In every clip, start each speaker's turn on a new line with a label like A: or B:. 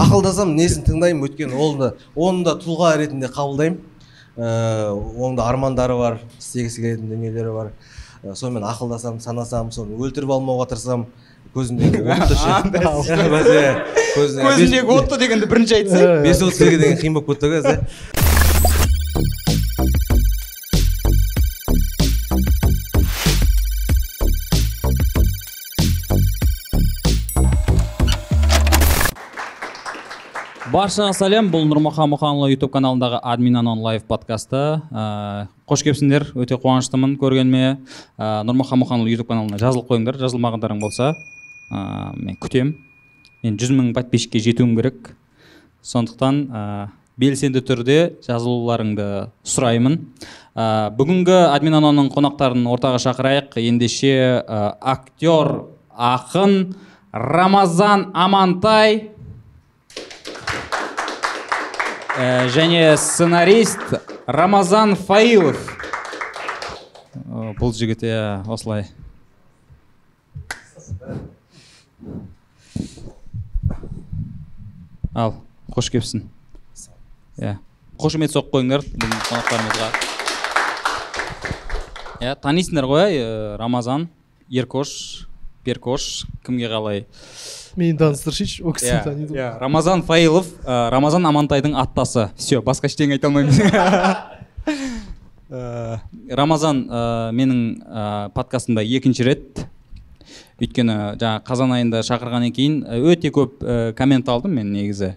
A: ақылдасам несін тыңдаймын өйткені ол да оны да тұлға ретінде қабылдаймын. Ыыы оның да армандары бар істегісі келетін дүниелері бар. Ә, сонымен ақылдасам санасам соны өлтіріп алмауға тырысамын көзімдегі отты ше
B: көзіндегі отты дегенді бірінші айтсай
A: бес отыз деген қиын болып кетті ғой
B: баршаға сәлем. Бұл нұрмұхан мұханұлы ютуб каналындағы админ анон лайв подкасты. Ә, қош келіпсіңдер. Өте қуаныштымын. Көргеніме ә, нұрмұхан мұханұлы ютуб каналына жазылып қойыңдар. Жазылмағандарың болса ә, мен күтем мен жүз мың подписчикке жетуім керек. Сондықтан ә, белсенді түрде жазылуларыңды сұраймын. Ә, бүгінгі админ анонның қонақтарын ортаға шақырайық. Ендеше ә, актер ақын рамазан амантай Ә, және сценарист рамазан фаилов. Бұл жігіт иә осылай ал қош келіпсің. Иә. Қошемет соққы қойыңдар. Бүгінгі қонақтарымызға. Иә танисыңдар ғой рамазан. Еркош перкош кімге қалай?
C: Мені таныстырсайшы ол кісіні
B: иә
C: таниды ғой
B: иә. рамазан фаилов ә, рамазан амантайдың аттасы. Все басқа ештеңе айта алмаймыз Ә, рамазан ә, менің ә, подкастымда екінші рет. Өйткені жаңа қазан айында шақырғаннан кейін өте көп ә, коммент алдым мен негізі.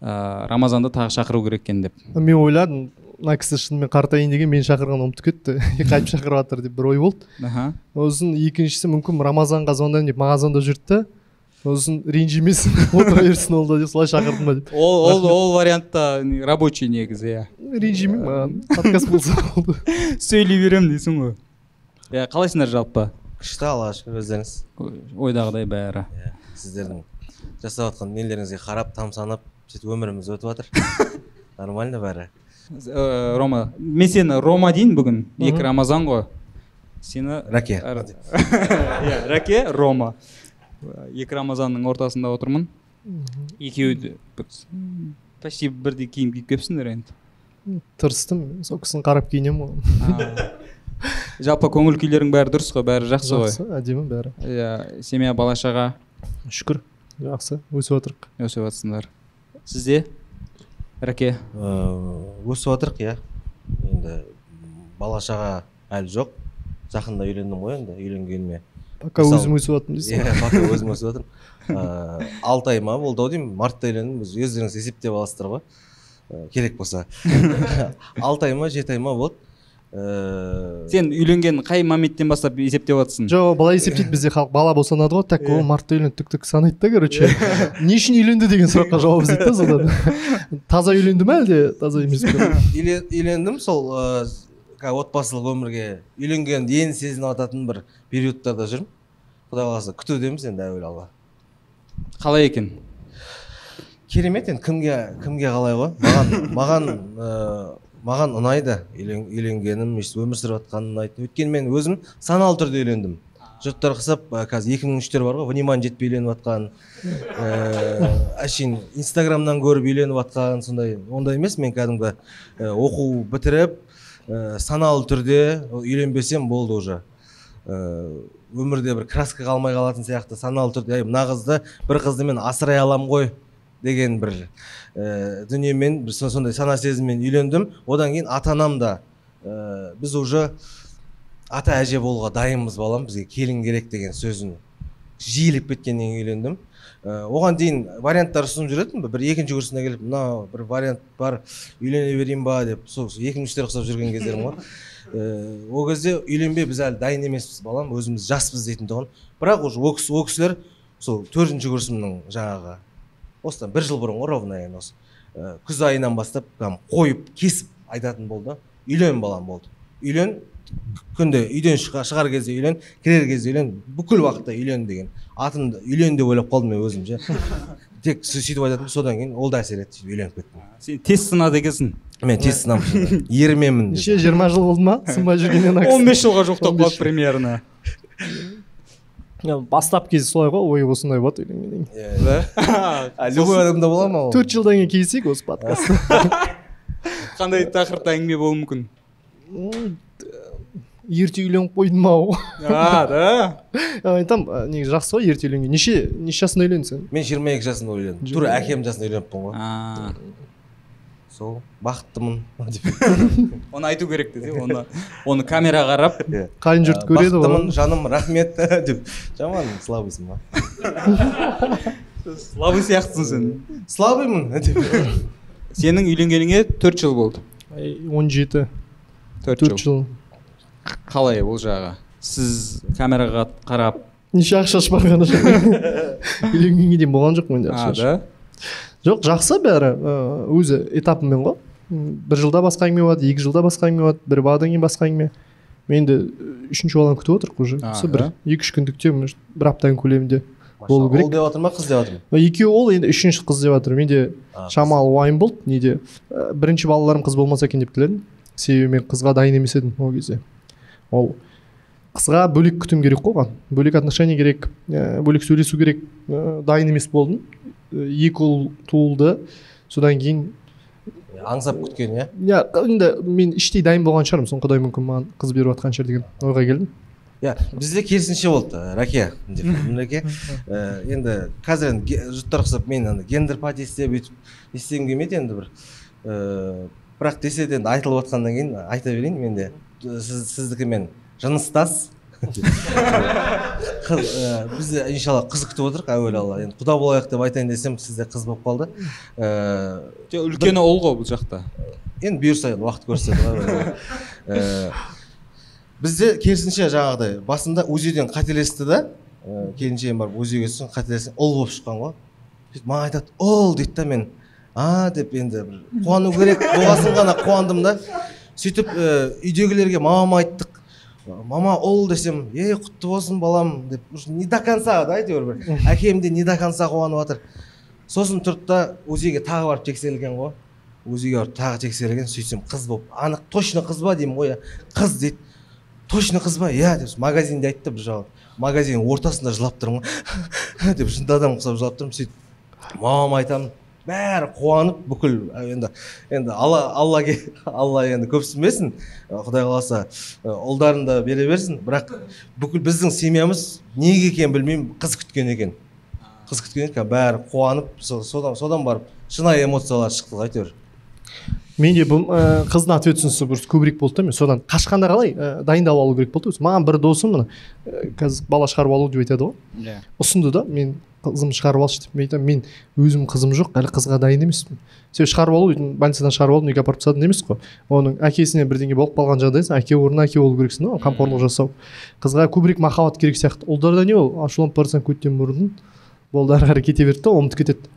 B: Ә, рамазанды тағы шақыру керек екен деп.
C: Мен ойладым мына кісі шынымен қартайын деген мені шақырған ұмытып кетті. Қайтып шақырып жатыр деп бір ой болды.
B: Аха.
C: Сосын екіншісі мүмкін рамазанға звондаймын деп маған звондап жүрді да сосын ренжімесін отыра берсін ол да деп солай шақырдым ба деп.
B: Ол ол ол вариантта рабочий негізі иә.
C: Ренжімеймін маған. Подкаст болса болды.
B: Сөйлей беремін дейсің ғой. Иә қалайсыңдар жалпы?
A: Күшті аллаға шүкір өздеріңіз.
B: Ойдағыдай бәрі.
A: Иә сіздердің жасап жатқан нелеріңізге қарап тамсанып сөйтіп өміріміз өтіп жатыр. Нормально бәрі.
B: Ә, рома мен сені рома дейін бүгін. Екі рамазан ғой. Сені
A: рәке
B: Р- иә рәке рома. Екі рамазанның ортасында отырмын. Екеуі де почти бірдей киім киіп келіпсіңдер енді.
C: Тырыстым. Сол кісіні қарап киінемін ғой.
B: Жалпы көңіл күйлерің бәрі дұрыс қой бәрі жақсы ғой.
C: Жақсы әдемі бәрі.
B: Иә семья бала шаға
C: шүкір. Жақсы өсіп жатырық
B: өсіп жатсыңдар сізде? Рәке?
A: Ыыы, өсіп жатырық иә. Енді бала шаға әлі жоқ. Жақында үйлендім ғой енді үйленгеніме.
C: Пока өзім өсіп жатырмын дейсің.
A: иә пока өзім өсіп жатырмын ыыы алты ай ма? Болды ау деймін. Мартта үйлендім. Өз- өздеріңіз есептеп аласыздар ғой. Ә, керек болса. алты ай ма жеті ай ма? Болды ыыы
B: сен үйленген қай моменттен бастап есептеп жатрсың
C: жоқ былай есептейді. Бізде халық бала босанады ғой. Так о мартта үйленді түк түк санайды да короче. Не үшін үйленді деген сұраққа жауап іздейді да содан. Таза үйленді ме әлде? Таза емес пе?
A: Үйлен- үйлендім сол ыыы қазір отбасылық өмірге үйленгенді енді сезініп жататын бір периодтарда жүрмін. Құдай қаласа күтудеміз енді әуелі алла.
B: Қалай екен?
A: Керемет енді кімге кімге қалай ғой? Маған маған ыыы маған ұнайды. Үйлен- үйленгенім өйстіп өмір сүріп жатқаным ұнайды өйткені мен өзім саналы түрде үйлендім. Жұрттар қысап ә, қазір екі мың үштер бар ғой внимание жетпей үйленіп жатқан ыыы әшейін инстаграмнан көріп үйленіп жатқан сондай ондай емес. Мен кәдімгі ә, оқу бітіріп ә, саналы түрде үйленбесем болды уже. Ыыы өмірде бір краска қалмай қалатын сияқты саналы түрде әй мына қызды бір қызды мен асырай аламын ғой деген бір ііі дүниемен бір со- сондай сана сезіммен үйлендім. Одан кейін ата анам да ііі біз уже ата әже болуға дайынбыз балам бізге келін керек деген сөзін жиілеп кеткеннен кейін үйлендім. Оған дейін варианттар ұсынып жүретінмін бір екінші курсына келіп мынау бір вариант бар үйлене берейін ба? деп сол сол екі мың үштер ұқсап жүрген кездерім ғой ііі ол кезде үйленбей біз әлі дайын емеспіз балам өзіміз жаспыз дейтін тұғын. Бірақ уже ол кісі- ол кісілер сол төртінші курсымның жаңағы осыдан бір жыл бұрын ғой ровно енді осы. Ә, күз айынан бастап там қойып кесіп айтатын болды. Үйлен балам болды. Үйлен күнде үйден шыға- шығар кезде үйлен кірер кезде үйлен бүкіл уақытта үйлен деген атымды үйлен деп ойлап қалдым мен өзім ше. Тек сө- сөйтіп айтатын содан кейін ол да әсер етті сөйтіп үйленіп кеттім.
B: Сен тест сынады екенсің?
A: Мен тез сынамын еріменмін деп.
C: неше жиырма жыл болды ма сынбай жүргеннен кісі?
B: 15 жылға жуықтап
C: 15
B: қалды примерно
C: бастап кезі солай ғой ой осындай болады үйленгеннен кейін
A: любой адамда бола ма ол?
C: Төрт жылдан кейін келісейік осы подкастта
B: қандай тақырыпта әңгіме болуы мүмкін?
C: Ерте үйленіп қойдым ау.
B: А да?
C: Айтамын негізі жақсы ғой ерте үйленген неше неше жасында үйлендің сен?
A: Мен жиырма екі жасында үйлендім. Тура әкем жасында үйленіппін ғой.
B: А,
A: сол бақыттымын. Деп
B: оны айту керек деді оны оны камера қарап.
C: Қайын жұрт көреді
A: бақыттымын
C: ғой
A: жаным рахмет деп. Жаман слабыйсың ба?
B: Слабый сияқтысың сен.
A: Слабыймын. деп.
B: Сенің үйленгеніңе төрт жыл болды.
C: Он жеті.
B: Төрт жыл. Қалай ол жағы? Сіз камераға қарап
C: неше ақша шығарғаны үйленгенге дейін болған жоқ менде
B: а
C: ақша
B: да?
C: Жоқ жақсы бәрі. Өзі этапымен ғой. Бір жылда басқа әңгіме болады екі жылда басқа әңгіме болады бір баладан кейін басқа әңгіме мен де үшінші баланы күтіп отырмық уже. Осы бір екі үш күндікте может, бір аптаның көлемінде болу
A: ол
C: керек
A: деп жатыр ма қыз деп жатыр ма?
C: Екеуі ол енді үшінші қыз деп жатыр. Менде шамалы уайым болды. Неде бірінші балаларым қыз болмаса екен деп тіледім. Себебі мен қызға дайын емес едім ол кезде. Ол қызға бөлек күтім керек қой оған. Бөлек отношение керек ә, бөлек сөйлесу керек ә, дайын емес болдым. Ә, екі ұл туылды. Содан кейін
A: аңсап күткен иә?
C: Иә енді мен іштей дайын болған шығармын. Соны құдай мүмкін маған қыз беріп жатқан шығар деген ойға келдім.
A: Иә бізде керісінше болды раке ә, енді қазір енді жұрттар ұқсап мен ана гендер пати істеп өйтіп істегім келмейді енді бір. Ыыы бірақ десе де енді айтылып жатқаннан кейін айта берейін мен де. Сіз сіздікі мен жыныстас. Қыз ә, біз иншалла қыз күтіп отырмық әуелі алла. Енді құда болайық деп айтайын десем сізде қыз болып қалды. Ыыы
B: жоқ үлкені ұл ғой бұл жақта.
A: Енді бұйырса енді уақыт көрсетеді ғой Ә, бізде керісінше жаңағыдай басында узиден қателесті да. Ә, келіншегім барып узиге түсін қателесті ұл болып шыққан ғой. Сөйтіп маған айтады ұл! дейді да мен. А! деп енді бір қуану керек болғасын ғана қуандым да. Сөйтіп ә, үйдегілерге мамама айттық мама ұл десем е құтты болсын балам деп не до конца да әйтеуір бір. Әкем де не до конца қуанып жатыр. Сосын тұрды да узиге тағы барып тексерілген ғой. Узиге барып тағы тексерілген сөйтсем қыз болып. Анық точно қыз ба? деймін ғой қыз дейді. Точно қыз ба? Иә деп магазинде айтты бір жағы магазиннің ортасында жылап тұрмын ғой. деп жынды адам ұқсап жылап тұрмын сөйтіп мамама айтамын бәрі қуанып бүкіл енді енді алла алла алла енді көпсінбесін құдай қаласа ұлдарын да бере берсін. Бірақ бүкіл біздің семьямыз неге екенін білмеймін. Қыз күткен екен. Қыз күткен екен. Бәрі қуанып со- содан содан барып шынайы эмоциялар шықты әйтеуір.
C: Менде бұл ә, қыздың ответственності просто көбірек болды да мен содан. Қашқанда қалай ә, дайындап алу керек болды өзі. Маған бір досым мына ә, қазір бала шығарып алу деп айтады ғой.
B: Иә.
C: Ұсынды да мен қызымды шығарып алшы деп мен айтамын. Мен өзім қызым жоқ әлі қызға дайын емеспін себебі шығарып алу больницадан шығарып алып үйге апарып тастатын емес қой. Оның әкесіне бірдеңе болып қалған жағдайда сен әке орнына әке болу керексің да? Қамқорлық жасау. Қызға көбірек махаббат керек сияқты. Ұлдарда не ол? Ашуланып бара жатсаң көттен бұрын болды ары қарай кете береді да ұмытып кетеді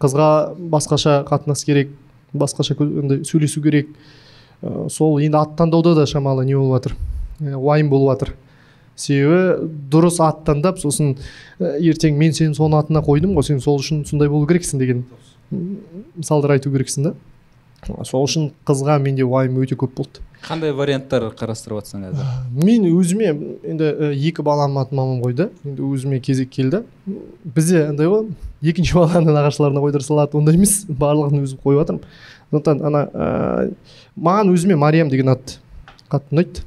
C: қызға басқаша қатынас керек басқаша андай сөйлесу керек. Ә, сол енді ат таңдауда да шамалы не болып жатыр ә, уайым болып жатыр себебі дұрыс ат таңдап сосын ә, ертең мен сені соның атына қойдым ғой сен сол үшін сондай болу керексің деген мысалдар айту керексің да. Сол үшін қызға менде уайым өте көп болды.
B: Қандай варианттар қарастырып жатсың қазір?
C: Мен өзіме енді ә, екі баламның атын мамам қойды енді өзіме кезек келді. Бізде андай ғой екінші баланы нағашыларына қойдыра салады ондай емес барлығын өзім қойып жатырмын сондықтан ана ә, маған өзіме мариям деген ат қатты ұнайды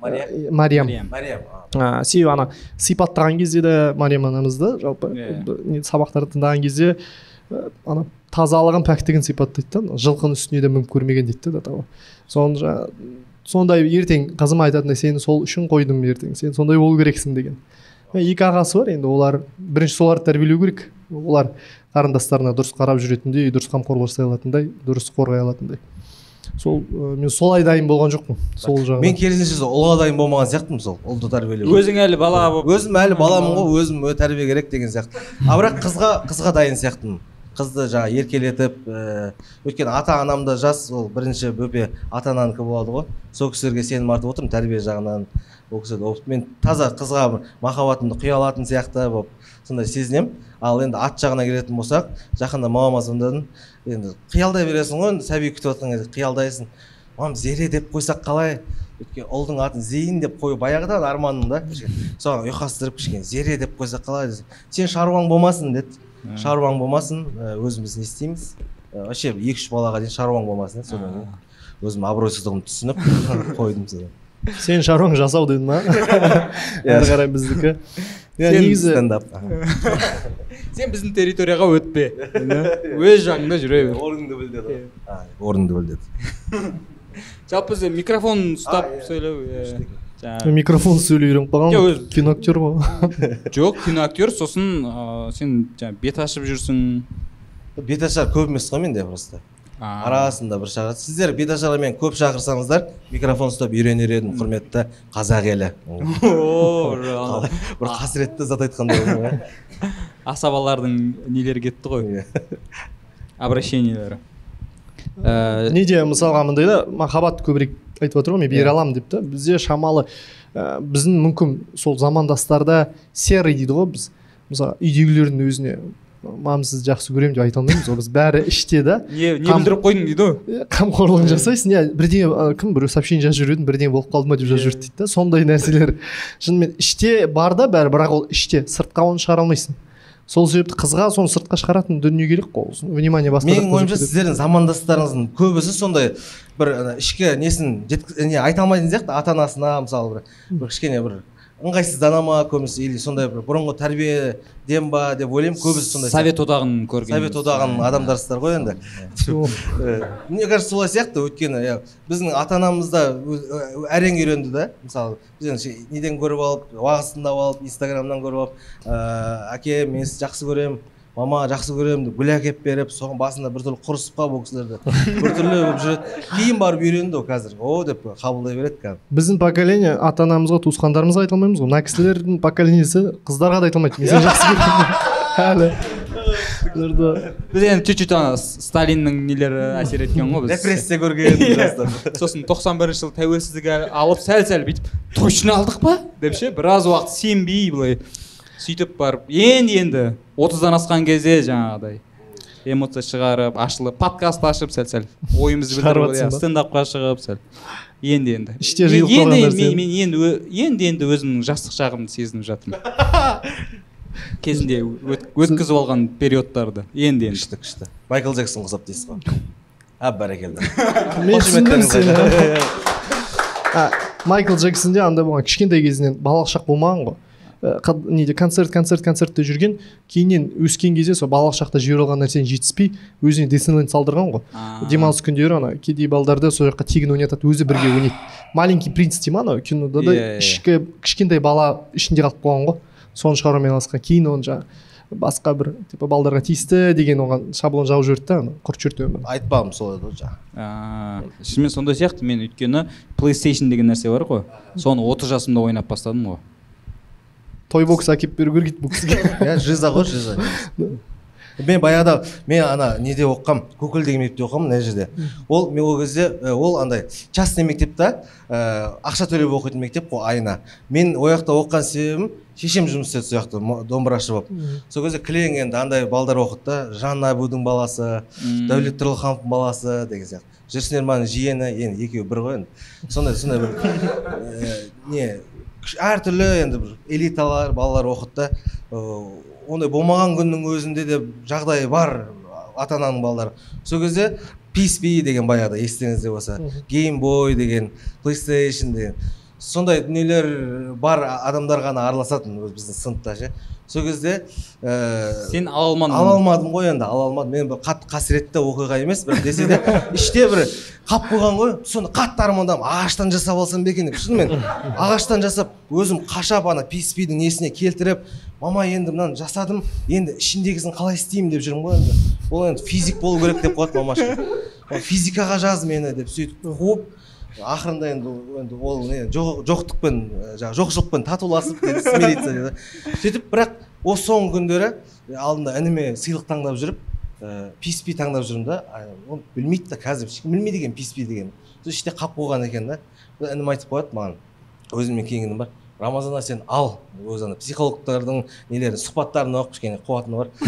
C: мариям
B: Мариям.
A: мариям
C: себебі ана сипаттаған кезде де мариям анамызды жалпы сабақтарды тыңдаған кезде ана тазалығын пәктігін сипаттайды да жылқының үстіне де мініп көрмеген дейді да табы соны жаңа сондай ертең қызыма айтатындай сені сол үшін қойдым ертең сен сондай болу керексің деген екі ағасы бар енді олар бірінші соларды тәрбиелеу керек олар қарындастарына дұрыс қарап жүретіндей дұрыс қамқорлық жасай алатындай дұрыс қорғай алатындай сол ә, мен солай дайын болған жоқпын. Сол жағынан
A: мен керісінше сол ұлға дайын болмаған сияқтымын сол ұлды тәрбиелеуге
B: өзің әлі бала болып
A: өзім әлі баламын ғой өзім тәрбие керек деген сияқты. А бірақ қызға қызға дайын сияқтымын. Қызды жаңағы еркелетіп ііі өйткені ата анам да жас ол бірінші бөпе ата ананікі болады ғой. Сол кісілерге сенім артып отырмын тәрбие жағынан. Ол кісі опыт. Мен таза қызға бір махаббатымды құя алатын сияқты болып сондай сезінемін. Ал енді ат жағына келетін болсақ жақында мамама звондадым енді қиялдай бересің ғой енді сәби күтіп жатқан кезде қиялдайсың мам зере деп қойсақ қалай? Өйткені ұлдың атын зейін деп қою баяғыдан арманым да соған ұйқастырып кішкене зере деп қойсақ қалай? десе сен шаруаң болмасын деді. Шаруаң болмасын өзіміз не істейміз? Вообще екі үш балаға дейін шаруаң болмасын деді. Содан кейін өзім абыройсыздығымды түсініп қойдым содан.
C: Сенің шаруаң жасау дедің ма әрі қарай біздікі. Иә
B: Сен
C: негізі
A: стендап.
B: Сен біздің территорияға өтпе. Өз жағыңда жүре бер.
A: Орныңды біл деді. Ғой орныңды біл деді.
B: Жалпы сен микрофон ұстап
A: иә.
B: сөйлеу иә. жаңағы
C: микрофон сөйлей үйреніп қалған
B: Жоқ,
C: ғой
B: өзі-
C: киноактер ғой.
B: Жоқ киноактер сосын ыыы, сен жаңағы бет ашып жүрсің.
A: Беташар көп емес қой менде просто. Арасында бір шаға сіздер беташармен көп шақырсаңыздар микрофон ұстап үйренер едім құрметті қазақ елі. Бір қасіретті зат айтқандай болдым ғой
B: асабалардың нелері кетті ғой.
A: Иә.
B: обращениелері. Ә,
C: неде мысалға мындай да махаббат көбірек айтып отыр ғой мен бере аламын деп та. Бізде шамалы ә, біздің мүмкін сол замандастарда серый дейді ғой біз. Мысалы үйдегілердің өзіне мам сізді жақсы көремін деп айта алмаймыз. Ғой біз бәрі іште да.
B: Не не бүлдіріп қойдың дейді ғой.
C: Қамқорлығын жасайсың. Иә бірдеңе кім біреу сообщение жазып жүр едім бірдеңе болып қалды ма деп жазып жүрді дейді да. Сондай нәрселер. Шынымен іште бар да бәрі бірақ ол іште. Сыртқа оны шығара алмайсың. Сол себепті қызға соны сыртқа шығаратын дүние керек қой. Ол внимание басқа
A: менің ойымша сіздердің замандастарыңыздың көбісі сондай бір ішкі несін не айта алмайтын сияқты. Ата анасына мысалы бір, бір кішкене бір ыңғайсыздана ма көбісі или сондай бір бұрынғы тәрбиеден ба деп ойлаймын көбісі сондай
B: совет одағын көрген
A: совет одағының адамдарсыздар ғой енді мне кажется солай сияқты өйткені біздің ата анамыз да әрең үйренді да мысалы біз енді неден көріп алып уағыз тыңдап алып инстаграмнан көріп алып ыыы әке мен сізді жақсы көремін мама жақсы көремін деп гүл әкеліп беріп соған басында біртүрлі құрысып қалып ол кісілерді. Біртүрлі болып жүреді. Кейін барып үйренді ғой қазір. О деп қабылдай береді кәдімгі.
C: Біздің поколение ата анамызға туысқандарымызға айта алмаймыз ғой. Мына кісілердің поколениесі қыздарға да айта алмайды. Мен сені жақсы көремін. Әлі.
B: Біз енді чуть чуть ана сталиннің нелері әсер еткен ғой біз.
A: Репрессия көрген жастар
B: сосын тоқсан бірінші жылы тәуелсіздік ал- алып сәл сәл бүйтіп точно алдық па? деп ше біраз уақыт сенбей былай сөйтіп барып. Енді енді. Отыздан асқан кезде жаңағыдай эмоция шығарып ашылып подкаст ашып сәл сәл. Ойымызды білдіріп иә, стендапқа шығып сәл. Енді енді.
C: Іште жиылып
B: енді
C: қалған нәрсе.
B: мен енді енді енді өзімнің жастық шағымды сезініп жатырмын. Кезінде өт- өткізіп алған периодтарды. Енді енді.
A: Күшті күшті. Майкл джексон ұқсап дейсіз ғой. А бәрекелді.
C: Майкл джексонде андай болған. Кішкентай кезінен балалық шақ болмаған ғой. Неде концерт концерт концертте жүрген кейіннен өскен кезде сол балалық шақта жіберіп алған нәрсені жетіспей өзіне диснейленд салдырған ғой. Демалыс күндері ана кедей балдарды сол жаққа тегін ойнатады өзі бірге ойнайды. Маленький принц дей ма анау кинода да
B: Иә, иә.
C: ішкі кішкентай бала ішінде қалып қойған ғой. Соны шығарумен айналысқан кейін оны жаңағы басқа бір типа балдарға тиісті деген оған шаблон жауып жіберді да ана құрт жіберді өмірін
A: айтпағым сол еді ғой жаңағы
B: шынымен сондай сияқты мен өйткені PlayStation деген нәрсе бар ғой. Соны отыз жасымда ойнап бастадым ғой.
C: Той бокс әкеліп беру керек еді бұл кісіге.
A: Иә жиза ғой жиза. Мен баяғыда мен ана неде оқығам көкел деген мектепте оқығанмын мына жерде. Ол мен ол кезде ол андай частный мектеп та ә, ақша төлеп оқитын мектеп қой айына. Мен ол жақта оқыған себебім шешем жұмыс істеді сол жақта домбырашы болып. Сол кезде кілең енді андай балдар оқыды да жанна әбудің баласы дәулет тұрлыхановтың баласы деген сияқты. Жүрсін ерманның жиені енді екеуі бір ғой енді. Сондай сондай бір не әртүрлі енді бір элиталар балалар оқыды да ыыы, ондай болмаған күннің өзінде де жағдайы бар ата ананың балалары. Сол кезде PSP деген баяғыда естеріңізде болса геймбой деген плейстейшн деген сондай дүниелер бар адамдар ғана араласатын біздің сыныпта ше. Сол кезде ііі
B: сен ала алмадың
A: ала алмадым ғой енді ала алмадым. Мен бір қатты қасіретті оқиға емес бірақ десе де іште бір қалып қойған ғой. Соны қатты армандадым. Ағаштан жасап алсам ба екен деп. Шынымен ағаштан жасап өзім қашап ана PSP-дің несіне келтіріп мама енді мынаны жасадым енді ішіндегісін қалай істеймін? деп жүрмін ғой енді. Ол енді физик болу керек деп қояды мамашка. «Ол физикаға жаз мені деп сөйтіп қуып ақырында енді енді ол не жоқ- жоқтықпен жаңағы жоқшылықпен татуласып смириться деді сөйтіп бірақ осы соңғы күндері алдында ініме сыйлық таңдап жүріп PSP таңдап жүрмін да оны білмейді да қазір ешкім білмейді екен PSP деген сол іште қалып қойған екен да. Інім айтып қояды маған. Өзімнен кейінгі інім бар. Рамазан сен ал өзі ана психологтардың нелерін сұхбаттарын оқып кішкене қуатыны бар.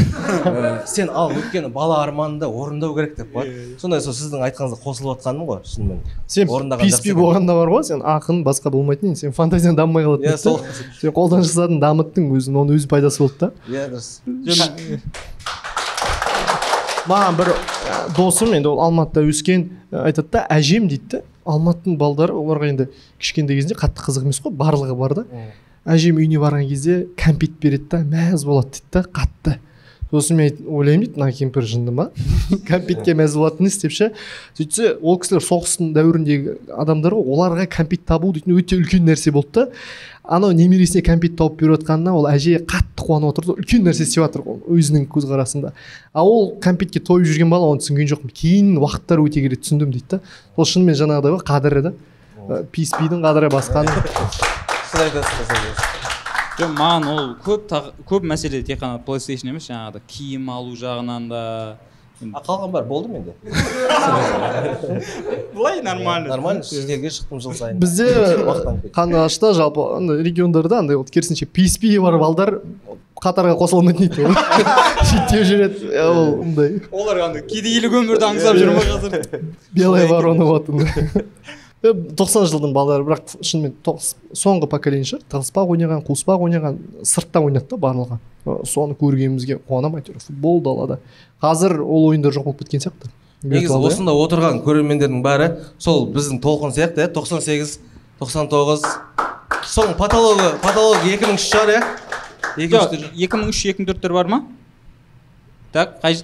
A: Э, сен ал өйткені бала арманды орындау керек деп қояды сондай сол сіздің айтқаныңызға қосылып жатқаным ғой шынымен
C: сен
A: орындаған
C: писпи болғанда бар ғой сен ақын басқа болмайтын едің сен фантазияң дамымай қалады
A: иә сол.
C: Сен қолдан жасадың дамыттың өзің оның өз пайдасы болды да.
A: Иә дұрыс.
C: Маған бір ә, досым енді ол алматыда өскен ә, айтады да әжем дейді да алматының балдары оларға енді кішкентай кезінде қатты қызық емес қой барлығы бар да. Әжем үйіне барған кезде кәмпит береді да мәз болады дейді да қатты. Сосын мен ойлаймын дейді мына кемпір жынды ма? Кәмпитке мәз болатын не істеп ше. Сөйтсе ол кісілер соғыстың дәуіріндегі адамдар ғой оларға кәмпит табу дейтін өте үлкен нәрсе болды да. Анау немересіне кәмпит тауып беріп жатқанына ол әже қатты қуанып отыр да үлкен нәрсе істеп жатыр ғой өзінің көзқарасында. А ол кәмпитке тойып жүрген бала оны түсінген жоқпын. Кейін уақыттар өте келе түсіндім дейді да. Сол шынымен жаңағыдай ғой қадірі да писпидің қадірі басқаның
A: сіз айтасыз
B: жоқ маған ол көп көп мәселе тек қана плейстейшн емес жаңағыдай киім алу жағынан да
A: а қалған бар болды менде
B: былай нормально.
A: Нормально шетелге шықтым жыл сайын.
C: Бізде қандыағашта жалпы андай региондарда андай вот керісінше писпи бар балдар қатарға қосыла алмайтын дейді ол. Шеттеу жүреді. Ол мындай
B: олар андай кедейлік өмірді аңсап жүр ма қазір?
C: Белая ворона вот Э, тоқсан жылдың балалары бірақ шынымен соңғы поколение шығар тығыспақ ойнаған қуыспақ ойнаған сыртта ойнады да барлығы. Э, соны көргенімізге қуанамын әйтеуір футбол далада. Қазір ол ойындар жоқ болып кеткен сияқты.
A: Негізі осында отырған көрермендердің бәрі сол біздің толқын сияқты иә тоқсан сегіз тоқсан тоғыз. Соның патологы патология екі мың үш шығар иә. Екі мың үш
B: екі мың төрттер бар ма? Так қай?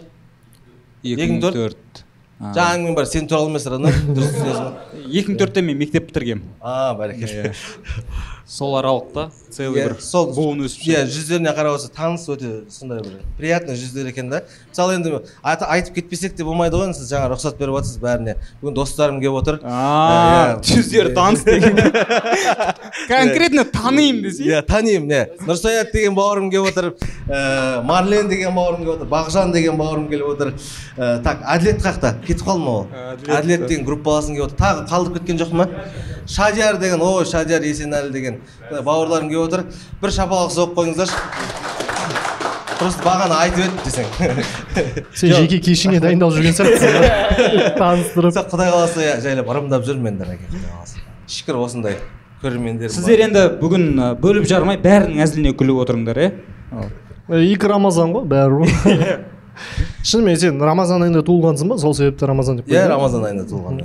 A: Екі мың төрт. Жаңа әңгіме бар сен туралы емес рана дұрыс түсінесің
B: екі мың төртте мен мектеп бітіргенмін.
A: А бәрекелді.
B: Сол аралықта целый
A: Иә,
B: бір
A: сол
B: буын өсіп
A: иә жүздеріне қарап отырса таныс өте сондай бір приятный жүздер екен да. Мысалы енді айтып кетпесек те болмайды ғой енді сіз жаңа рұқсат беріп жатсыз бәріне. Бүгін достарым келіп отыр. Иә.
B: жүздері таныс деген. Конкретно танимын десе.
A: Иә танимын иә. Нұрсаят деген бауырым келіп отыр. Ііі марлен деген бауырым келіп отыр. Бақжан деген бауырым келіп отыр. Ііі так әділет қақта кетіп қалды ма ол?
B: Әділет.
A: деген группаласың келіп отыр. Тағы қалдырып кеткен жоқ па шадияр деген ой шадияр есенәлі деген. Бауырларым келіп отыр. Бір шапалақ соғып қойыңыздаршы. Просто бағана айтып еді десең.
C: Сен жеке кешіңе дайындалып жүрген сияқтысың. Таныстырып.
A: Құдай қаласа иә жайлап ырымдап жүрмін енді әке құдай қаласа. Шүкір осындай көрермендер
B: сіздер енді бүгін бөліп жармай бәрінің әзіліне күліп отырыңдар иә?
C: Екі рамазан ғой бәрі ғой. шынымен сен рамазан айында туылғансың ба? Сол себепті рамазан деп
A: иә рамазан айында туылған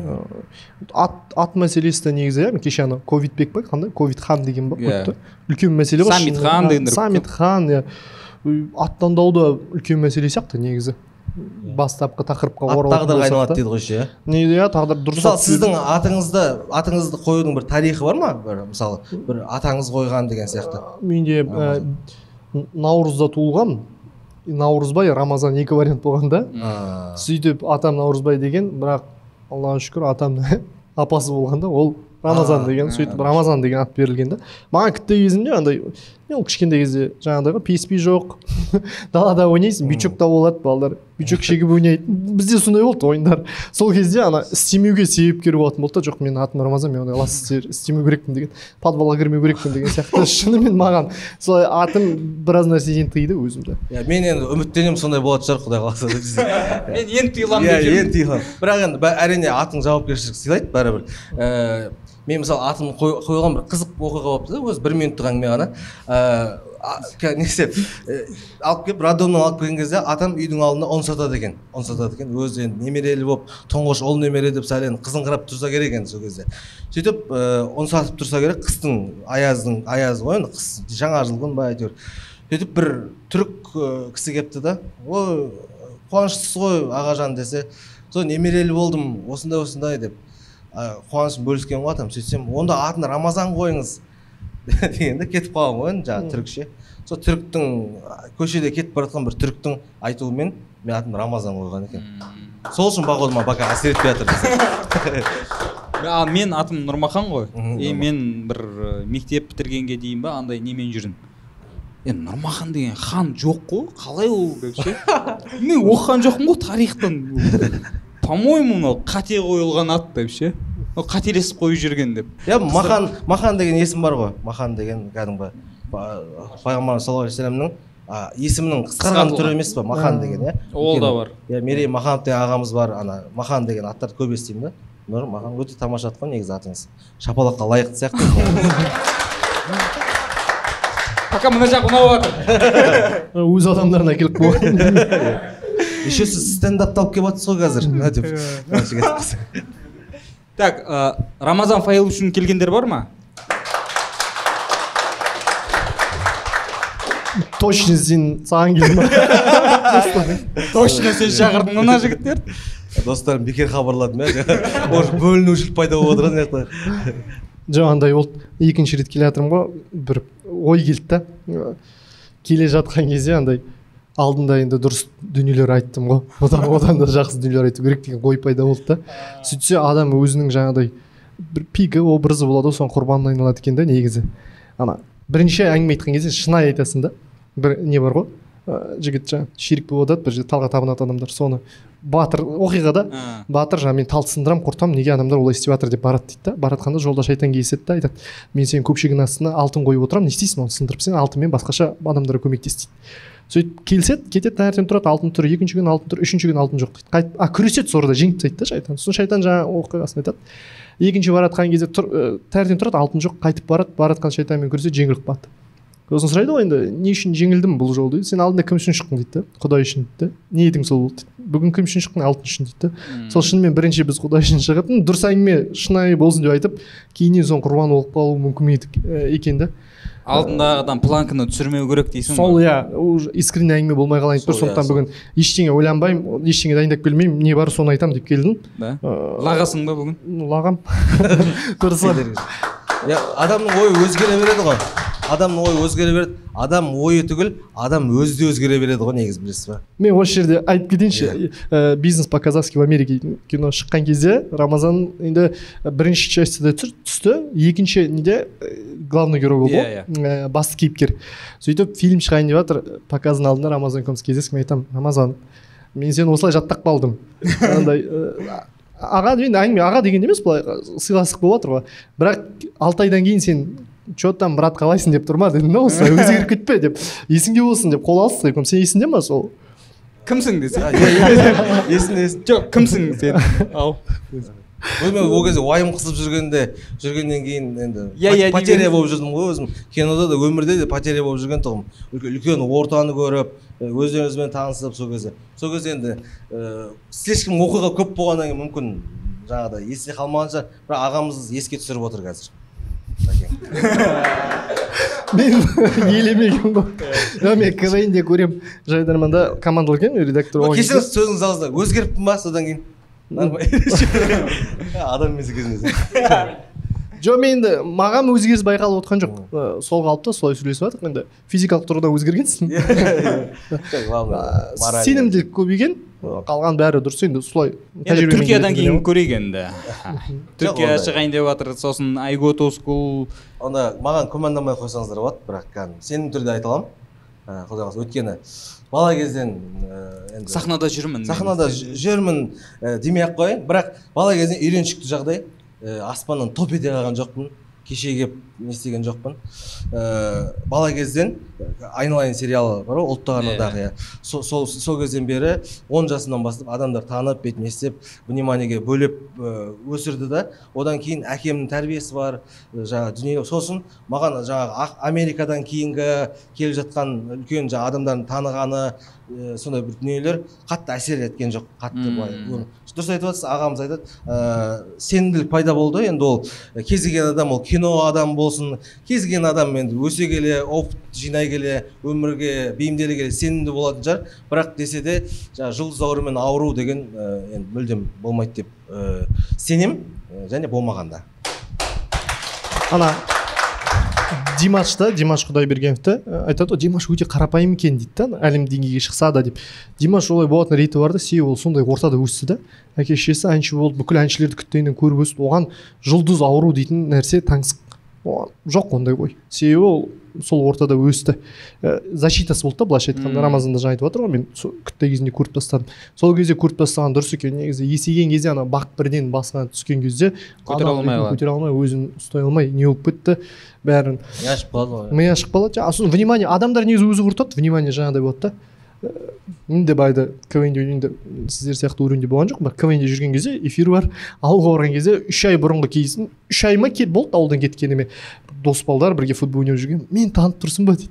C: ат ат мәселесі де негізі иә кеше ана ковидбек па қандай? Ковид хан деген ба?
B: Иә.
C: қойыпты үлкен мәселе ғой.
B: Саммит
C: шынымен.
B: хан дегендер
C: саммит хан иә. Ат таңдау да үлкен мәселе сияқты негізі. Бастапқы тақырыпқа
A: ат тағдырға айналады дейді ғой ше иә.
C: Не иә тағдыр дұрыс
A: мысалы сіздің атыңызды атыңызды қоюдың бір тарихы бар ма? Бір мысалы бір атаңыз қойған деген сияқты.
C: Менде ә, наурызда туылғанмын. Наурызбай рамазан екі вариант болған да. Сөйтіп атам наурызбай деген бірақ аллаға шүкір атамның апасы болған да ол рамазан деген сөйтіп рамазан деген ат берілген да. Маған кішкентай кезімде андай мен ол кішкентай кезде жаңағыдай ғой писпи жоқ. Далада ойнайсың бючокта болады балалар. Бючок шегіп ойнайды. Бізде сондай болды ойындар. Сол кезде ана істемеуге себепкер болатын болды да. Жоқ менің атым рамазан мен ондай лас істер істемеу керекпін деген подвалға кірмеу керекпін деген сияқты. Шынымен маған солай атым біраз нәрседен тыйды өзімді.
A: Иә мен енді үміттенемін сондай болатын шығар құдай қаласа
B: мен енді тыйыламын
A: иә
B: деп жүрмін.
A: енді тиған бірақ енді әрине атың жауапкершілік сыйлайды бәрібір. Ііі мен мысалы атым қой- қойған бір қызық оқиға болыпты да өзі бір минуттық әңгіме ғана. Ііі несі і, алып келіп роддомнан алып келген кезде атам үйдің алдында ұн сатады екен. Ұн сатады екен. Өзі енді немерелі болып тұңғыш ұл немере деп сәл енді қызыңқырап тұрса керек енді сол кезде. Сөйтіп ұн сатып тұрса керек қыстың аяздың аязы ғой енді қыс жаңа жыл күн ба әйтеуір. Сөйтіп бір түрік кісі келіпті да. Ой қуаныштысыз ғой ағажан десе. Сол немерелі болдым осындай осындай деп. Ә, қуанышын бөліскен атам сөйтсем онда атын рамазан қойыңыз дегенде кетіп қалған ғой енді жаңағы түрікше. Сол түріктің а, көшеде кетіп бара жатқан бір түріктің айтуымен мен атымды рамазан қойған екен. Сол үшін бағолыма пока әсер етпей жатыр
B: ал мен атым нұрмахан ғой. И мен бір мектеп бітіргенге дейін ба андай немен жүрдім енді нұрмахан деген хан жоқ қой қалай ол деп ше мен оқыған жоқпын ғой тарихтан. По моему мынау қате қойылған ат деп ше? Қателесіп қойып жүрген деп.
A: Иә махан махан деген есім бар ғой. Махан деген кәдімгі па- пайғамбарымыз саллаллаху алейхи вассаламның а, есімінің қысқарған түрі емес па махан деген иә?
B: Ол да бар.
A: иә мерей маханов деген ағамыз бар ана махан деген аттарды көп естимін да. Нұр махан өте тамаша ат қой негізі атыңыз. Шапалаққа лайықты сияқты
B: пока мына жақ ұнап жатыр
C: өз адамдарына келіп қойған.
A: еще сіз стендапты алып келіп жатсыз ғой қазір деп
B: так ә, рамазан фаил үшін келгендер бар ма?
C: Точно сен саған келді ма?
B: Точно сен шақырдың мына жігіттерді
A: достарым бекер хабарладым иә уже бөлінушілік пайда болып отыр ана жақта
C: жоқ андай болды. Екінші рет келе жатырмын ғой. Бір ой келді да Э, келе жатқан кезде андай алдында енді дұрыс дүниелер айттым ғой. Одан одан да жақсы дүниелер айту керек деген ой пайда болды да. Сөйтсе адам өзінің жаңағыдай бір пигі образы болады ғой соның құрбанына айналады екен да негізі. Ана бірінші әңгіме айтқан кезде шынайы айтасың да. Бір не бар ғой? Ә, жігіт жаңағы ширик болып жатады бір жерде талға табынатын адамдар. Соны батыр оқиғада батыр жаңағы мен талды сындырамын құртамын неге адамдар олай істеп жатыр деп барады дейді да. Бара жатқанда жолда шайтан кездеседі да айтады. Мен сенің көпшігіңнің астына алтын қойып отырамын не істейсің оны сындырып сен алтынмен басқаша адамдарға көмектес дейді. Сөйтіп келіседі кетеді таңертең тұрады алтын тұр екінші күні алтын тұр үшінші күні алтын жоқ. Дейді қайтып а күреседі сол арада жеңіп тастайды да шайтан. Сосын шайтан жаңағы оқиғасын айтады. Екінші бара жатқан кезде тұр ә, таңертең тұрады алтын жоқ қайтып барады. Бара жатқан шайтанмен күреседі жеңіліп қалады. Сосын сұрайды ғой енді не үшін жеңілдім бұл жолы дейді. Сен алдында кім үшін шықтың? дейді да құдай үшін? дейді да ниетің сол? болды дейді. Бүгін кім үшін шықтың? Алтын үшін? дейді да сол шынымен бірінші біз құдай үшін шығып дұрыс әңгіме шынайы болсын деп айтып кейіннен соның құрбаны болып қалуы мүмкін е, екен да
B: алдындағы адам планканы түсірмеу керек дейсің
C: сол иә уже искренне әңгіме болмай қалайын тұр.
A: иә,
C: сондықтан бүгін ештеңе ойланбаймын ештеңе дайындап келмеймін не бар соны айтамын деп келдім.
B: Да?
C: Ыыы,
B: лағасың ба бүгін?
C: лағам дұрысы
A: иә адамның ойы өзгере береді ғой. Адамның ойы өзгере береді адам ойы түгіл адам өзі де өзгере береді ғой негізі білесіз ба
C: мен осы жерде айтып кетейінші Ә, бизнес по казахски в америке кино шыққан кезде рамазан енді бірінші частьда түсті екінші неде главный герой болды ғой Ә, басты кейіпкер. Сөйтіп фильм шығайын деп жатыр показдың алдында рамазан екеуміз кездестік мен айтамын рамазан мен сені осылай жаттап қалдым андай ә, аға енді әңгіме аға деген емес былай сыйластық болып жатыр ғой. Бірақ алты айдан кейін сен че там брат қалайсың деп тұр ма? Дедім да осылай өзгеріп кетпе деп. Есіңде болсын деп қол алыстық екеуміз сен есіңде ма сол?
B: Кімсің десе?
A: Есімде
B: жоқ кімсің сен ау.
A: Мен ол кезде уайым қысып жүргенде жүргеннен кейін енді
B: Иә, иә,
A: потеря болып жүрдім ғой өзім. Кинода да өмірде де потеря болып жүрген тұғым. Үлкен, ортаны көріп өздеріңізбен танысып сол кезде. Сол кезде енді ііі слишком оқиға көп болғаннан кейін мүмкін жаңағыдай есте қалмаған шығар бірақ ағамыз еске түсіріп отыр қазір.
C: Мен елемеген ғой. Мен квн де көремін жайдарманда командалық екенмін редактор
A: кешіріңіз сөзіңізді ауызда өзгеріппін ба содан кейін? Нормально. Адам емес екенсіз
C: жоқ мен енді маған өзгеріс байқалып отқан жоқ. Ә, сол қалыпта солай сөйлесіп жатырмық енді физикалық тұрғыда өзгергенсің.
A: Главное
C: сенімділік көбейген қалған бәрі дұрыс. Енді солай
B: түркиядан кейін көрейік енді. Түркия шығайын деп жатыр. Сосын to school
A: онда маған күмәнданбай қойсаңыздар болады бірақ кәдімгі сенімді түрде айта аламын. Құдай қаласа өйткені бала кезден енді
B: сахнада жүрмін
A: сахнада жүрмін демей ақ қояйын. Бірақ бала кезден үйреншікті жағдай. Аспаннан топ ете қалған жоқпын кеше келіп не істеген жоқпын. Ә, бала кезден айналайын сериалы бар ғой ұлттық арнадағы иә сол сол сол кезден бері он жасымнан бастап адамдар танып бетіме істеп вниманиеге бөлеп ә, өсірді да. Одан кейін әкемнің тәрбиесі бар ә, жаңағы дүние. Сосын маған жаңағы америкадан кейінгі келіп жатқан үлкен жаңағы адамдардың танығаны ә, сондай бір дүниелер қатты әсер еткен жоқ қатты былай дұрыс айтып жатсыз ағамыз айтады ә, сенімділік пайда болды енді ол кез келген адам ол кино адам болсын кез келген адам енді өсе келе опыт жинай келе өмірге бейімделе келе сенімді болатын шығар. Бірақ десе де жаңағы жұлдыз аурумен ауыру деген ә, енді мүлдем болмайды деп ә, сенемін ә, және болмағанда
C: ана димаш та димаш құдайбергеновті ә, айтады ғой димаш өте қарапайым екен дейді да әлем деңгейге шықса да деп. Димаш олай болатын реті бар да себебі ол сондай ортада өсті да. Әке шешесі әнші болды бүкіл әншілерді күткеннен көріп өсті. Оған жұлдыз ауру дейтін нәрсе таңсық жоқ ондай ой себебі ол сол ортада өсті. Ә, защитасы болды да былайша айтқанда. Рамазанда жаңа айтып жатыр ғой мен сол күтте кезінде көріп тастадым. Сол кезде көріп тастаған дұрыс екен. Негізі есейген кезде ана бақ бірден басына түскен кезде
B: Көтере алмай
C: көтере алмай өзін ұстай алмай не болып кетті бәрін.
A: Не ашып қалады ғой.
C: Ми ашып қалады. Сосын внимание адамдар негізі өзі құртады. Внимание жаңағыдай болады да. Мен де баяғыда квн де ойнайын деп сіздер сияқты уровеньде болған жоқпын бірақ квн де жүрген кезде эфир бар. Ауылға барған кезде үш ай бұрынғы кейсін үш ай ма болды ауылдан кеткеніме. Дос балдар бірге футбол ойнап жүрген мен танып тұрсың ба? дейді.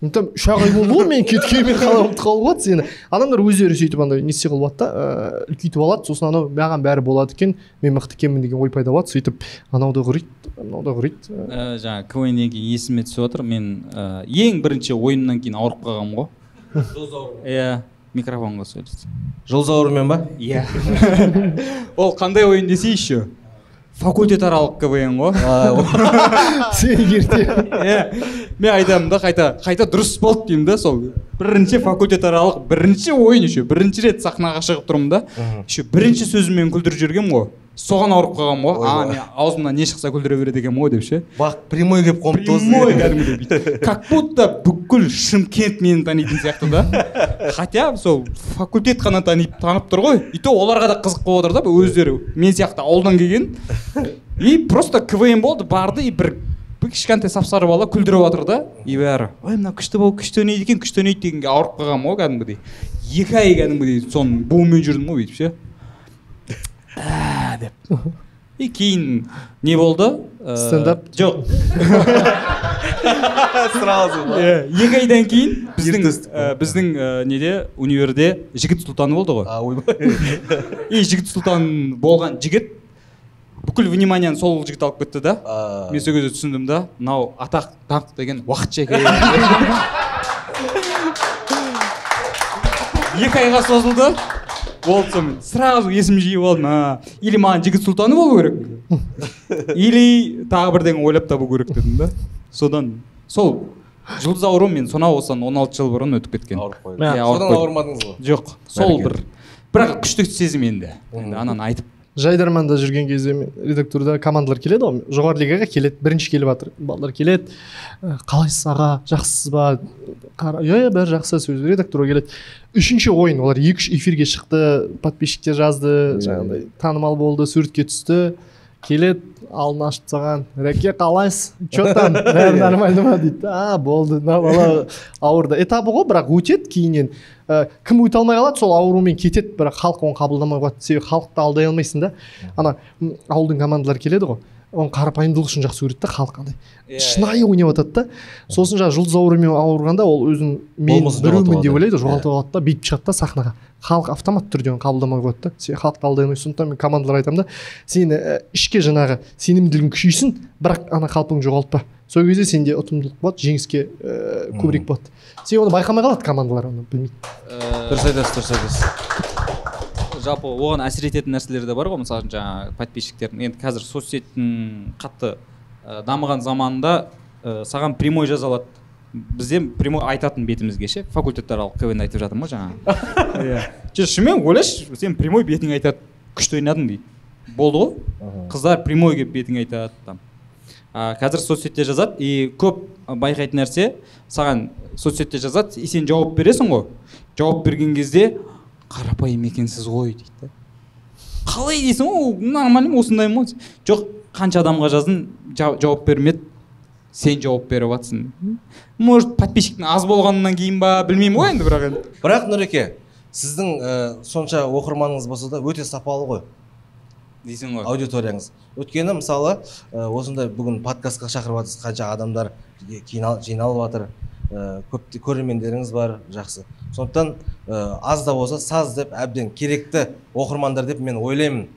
C: Мен айтамын үш ақ ай болды ғой мен кеткеніме қалай ұмытып қалуға болады сені. Адамдар өздері сөйтіп андай не істей қылып алады да ыыы үлкейтіп алады. Сосын анау маған бәрі болады екен мен мықты екенмін деген ой пайда болады. Сөйтіп анау да құриды мынау да құриды
B: ә, жаңағы квннен кейін есіме түсіп отыр. Мен ең бірінші ойыннан кейін ауырып қалғанмын ғой. Иә микрофонға сөйлес
A: жұлдыз ауруымен ба?
B: Иә ол қандай ойын десе еще. Факультет аралық квн ғой.
C: Сен ерте.
B: Иә мен айтамын да қайта қайта дұрыс болды деймін да сол. Бірінші факультет аралық бірінші ойын еще. Бірінші рет сахнаға шығып тұрмын да. Еще бірінші сөзіммен күлдіріп жібергенмін ғой. Соған ауырып қалғанмын ғой. А мен аузымнан не шықса күлдіре береді екенмін ғой деп ше.
A: Бақ прямой келіп осы
B: прямой кәдімгідей бүйтіп. Как будто бүкіл шымкент мені танитын сияқты да. Хотя сол факультет қана танып танып тұр ғой. И то оларға да қызық болып отыр да өздері. Мен сияқты ауылдан келген. И просто квн болды барды и бір бір кішкентай сап сары бала күлдіріп жатыр да. И бәрі ой мынау күшті болып күшті ойнайды екен күшті ойнайды дегенге ауырып қалғанмын ғой кәдімгідей. Екі ай кәдімгідей соның буымен жүрдім ғой бүйтіп ше. Ә, деп. И кейін не болды? Ә,
C: Стендап?
B: жоқ.
A: Сразу
B: Иә, екі айдан кейін біздің ә, біздің ә, неде? Универде жігіт сұлтаны болды ғой.
A: А ойбай.
B: И жігіт сұлтан болған жігіт бүкіл вниманиені сол жігіт алып кетті да. Мен сол кезде түсіндім да мынау атақ даңқ деген уақытша екен екі айға созылды. Болды сонымен сразу есім жиып алдым а. Или маған жігіт сұлтаны болу керек? Или тағы бірдеңе ойлап табу керек дедім да. Содан сол жұлдыз ауруы мен сонау осыдан 16 жыл бұрын өтіп кеткен.
A: Ауырып қойды.
B: Иә,
A: содан ауырмадыңыз ғой.
B: Жоқ сол бір бірақ күшті сезім енді. Ананы айтып
C: жайдарманда жүрген кезде мен редактурда командалар келеді ғой. Жоғары лигаға келеді бірінші келіп жатыр балалар келеді. «Ә, қалайсыз аға жақсысыз ба? Иә иә бәрі жақсы сөз. Редактурға келеді. Үшінші ойын олар екі үш эфирге шықты подписчиктер жазды жаңағыдай танымал болды суретке түсті. Келеді алдын ашып тастаған рәке қалайсыз? Че там? Бәрі нормально ма дейді а болды мына бала ауырды. Этабы ғой бірақ өтеді кейіннен. Ә, кім өте алмай қалады сол аурумен кетеді. Бірақ халық оны қабылдамай қояды себебі халықты алдай алмайсың да. Ана ауылдың командалары келеді ғой. Оның қарапайымдылығы үшін жақсы көреді да халық андай.
B: Иә,
C: шынайы ойнап жатады да. Сосын жаңағы жұлдыз ауруымен ауырғанда ол өзін мен біреумін деп ойлайды жоғалтып алады да бүйтіп шығады да сахнаға. Халық автомат түрде оны қабылдамай қояды да. Халықты алдай алмайсың сондықтан мен командаларға айтамын да. Сені ә, ішке жаңағы сенімділігің күшейсін бірақ ана қалпыңды жоғалтпа. Сол кезде сенде ұтымдылық болады жеңіске ә, көбірек болады. Сен оны байқамай қалады командалар оны білмейді
A: дұрыс айтасыз дұрыс айтасыз.
B: Жалпы оған әсер ететін нәрселер де бар ғой мысалы үшін жаңағы подписчиктердің. Енді қазір соцсеттің қатты ә, дамыған заманында ә, саған прямой жаза алады бізде прямой айтатын бетімізге ше. Факультетаралық квн айтып жатырмын ғой жаңағы иә. Жоқ шынымен ойлашы сен прямой бетің айтады күшті ойнадың дейді. Болды ғой. Қыздар прямой келіп бетің айтады там. А, қазір соцсетте жазады и көп байқайтын нәрсе саған соцсетте жазады и сен жауап бересің ғой. Жауап берген кезде қарапайым екенсіз ғой дейді да қалай дейсің ғой ол? Нормально осындаймын ғой жоқ қанша адамға жаздың жа- жауап бермеді. Сен жауап беріп жатрсың может подписчиктің аз болғаннан кейін ба білмеймін ғой енді бірақ енді.
A: Бірақ нұреке сіздің ә, сонша оқырманыңыз болса да өте сапалы ғой.
B: Дейсің ғой.
A: Аудиторияңыз. Өйткені мысалы ә, осындай бүгін подкастқа шақырып жатырсыз қанша адамдар жинал- жиналып жатыр. Ә, көп көрермендеріңіз бар жақсы. Сондықтан ә, аз да болса саз деп әбден керекті оқырмандар деп мен ойлаймын.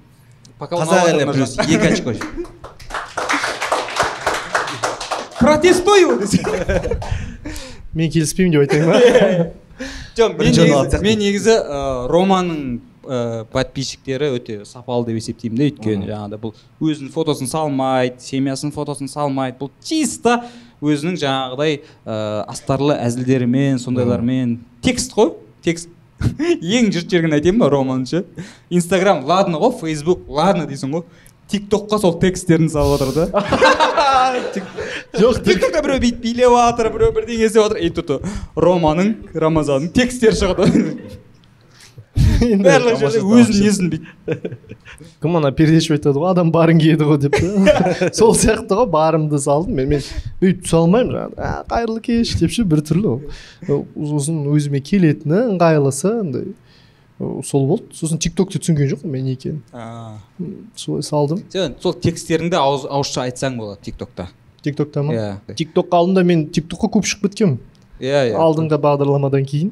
B: Пока
A: қазақ еліне плюс екі очко
B: протестую! Десе
C: мен келіспеймін деп айтайын ба?
B: Жоқ мен негізі, мен негізі ә, романың ә, подписчиктері өте сапалы деп есептеймін да өйткені жаңағыдай бұл өзінің фотосын салмайды семьясының фотосын салмайды бұл чисто өзінің жаңағыдай ә, астарлы әзілдерімен сондайлармен. Текст қой текст. Ең жұрт жерген айтайын ба роман ше инстаграм ладно ғой фейсбук ладно дейсің ғой. Тик токқа сол тексттерін салып жатыр да.
C: Жоқ
B: тик токта біреу бүйтіп билеп жатыр біреу бірдеңе істеп жатыр и тут романың рамазанның тексттері шығады. барлық жерде өзін несін бүйтіп
C: кім ана передача айтады ғой адам барың киеді ғой деп сол сияқты ғой барымды салдым. Мен мен бүйтіп түсе алмаймын жаңағы «А, қайырлы кеш деп ше біртүрлі ол. сосын өзіме келетіні ыңғайлысы андай. Сол болды. Сосын тик токты түсінген жоқпын мен не екенін солай салдым.
B: Сен сол тексттеріңді ауыз ауызша айтсаң болады тик токта
C: тик токта ма?
B: Иә.
C: Тик ток алдында мен тик токқа көп шығып кеткенмін
B: иә иә.
C: Алдыңғы бағдарламадан кейін.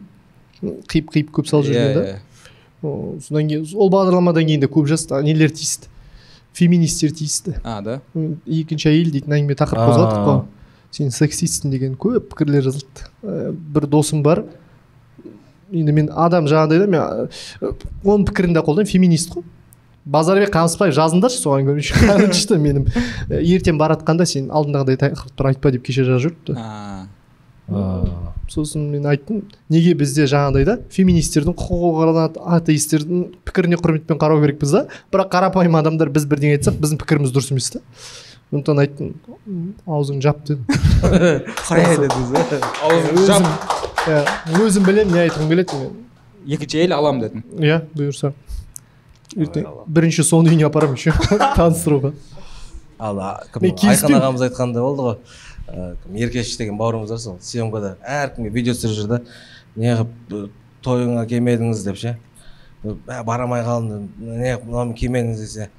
C: Қиып қиып көп салып жүрген да
B: иә.
C: О, содан кейін ол бағдарламадан кейін де көп жас нелер тиісті? Феминистер тиісті.
B: А да?
C: Екінші әйел дейтін әңгіме тақырып қозғадық қой. Сен сексистсің деген көп пікірлер жазылды. Ә, бір досым бар. Енді мен адам жаңағыдай да мен оның пікірін де қолдаймын. Феминист қой. Базарбек қамысбаев жазыңдаршы соған короче менің ә, ертең баратқанда сен алдындағыдай тақырыптар айтпа деп кеше жазып жүріпті
B: а.
C: Сосын мен айттым неге бізде жаңағыдай да феминистердің құқығына атеистердің пікіріне құрметпен қарау керекпіз да? Бірақ қарапайым адамдар біз бірдеңе айтсақ біздің пікіріміз дұрыс емес та. Сондықтан айттым «М, аузыңды жап дедім.
A: Дедіңіз иә?
C: өзім иә, білемін не айтқым келеді мен
B: екінші әйел аламын дедім.
C: Иә бұйырса. Ертең бірінші соның үйіне апарамын еще таныстыруға.
A: Ал
C: Мен келіспеймін.
A: айқын ағамыз айтқандай болды ғой. ә, еркеш деген бауырымыз бар сол съемкада әркімге видео түсіріп жүр да неғып тойыңа келмедіңіз деп ше. «Ә, бара алмай қалдым неғып мынаумен келмедіңіз десе.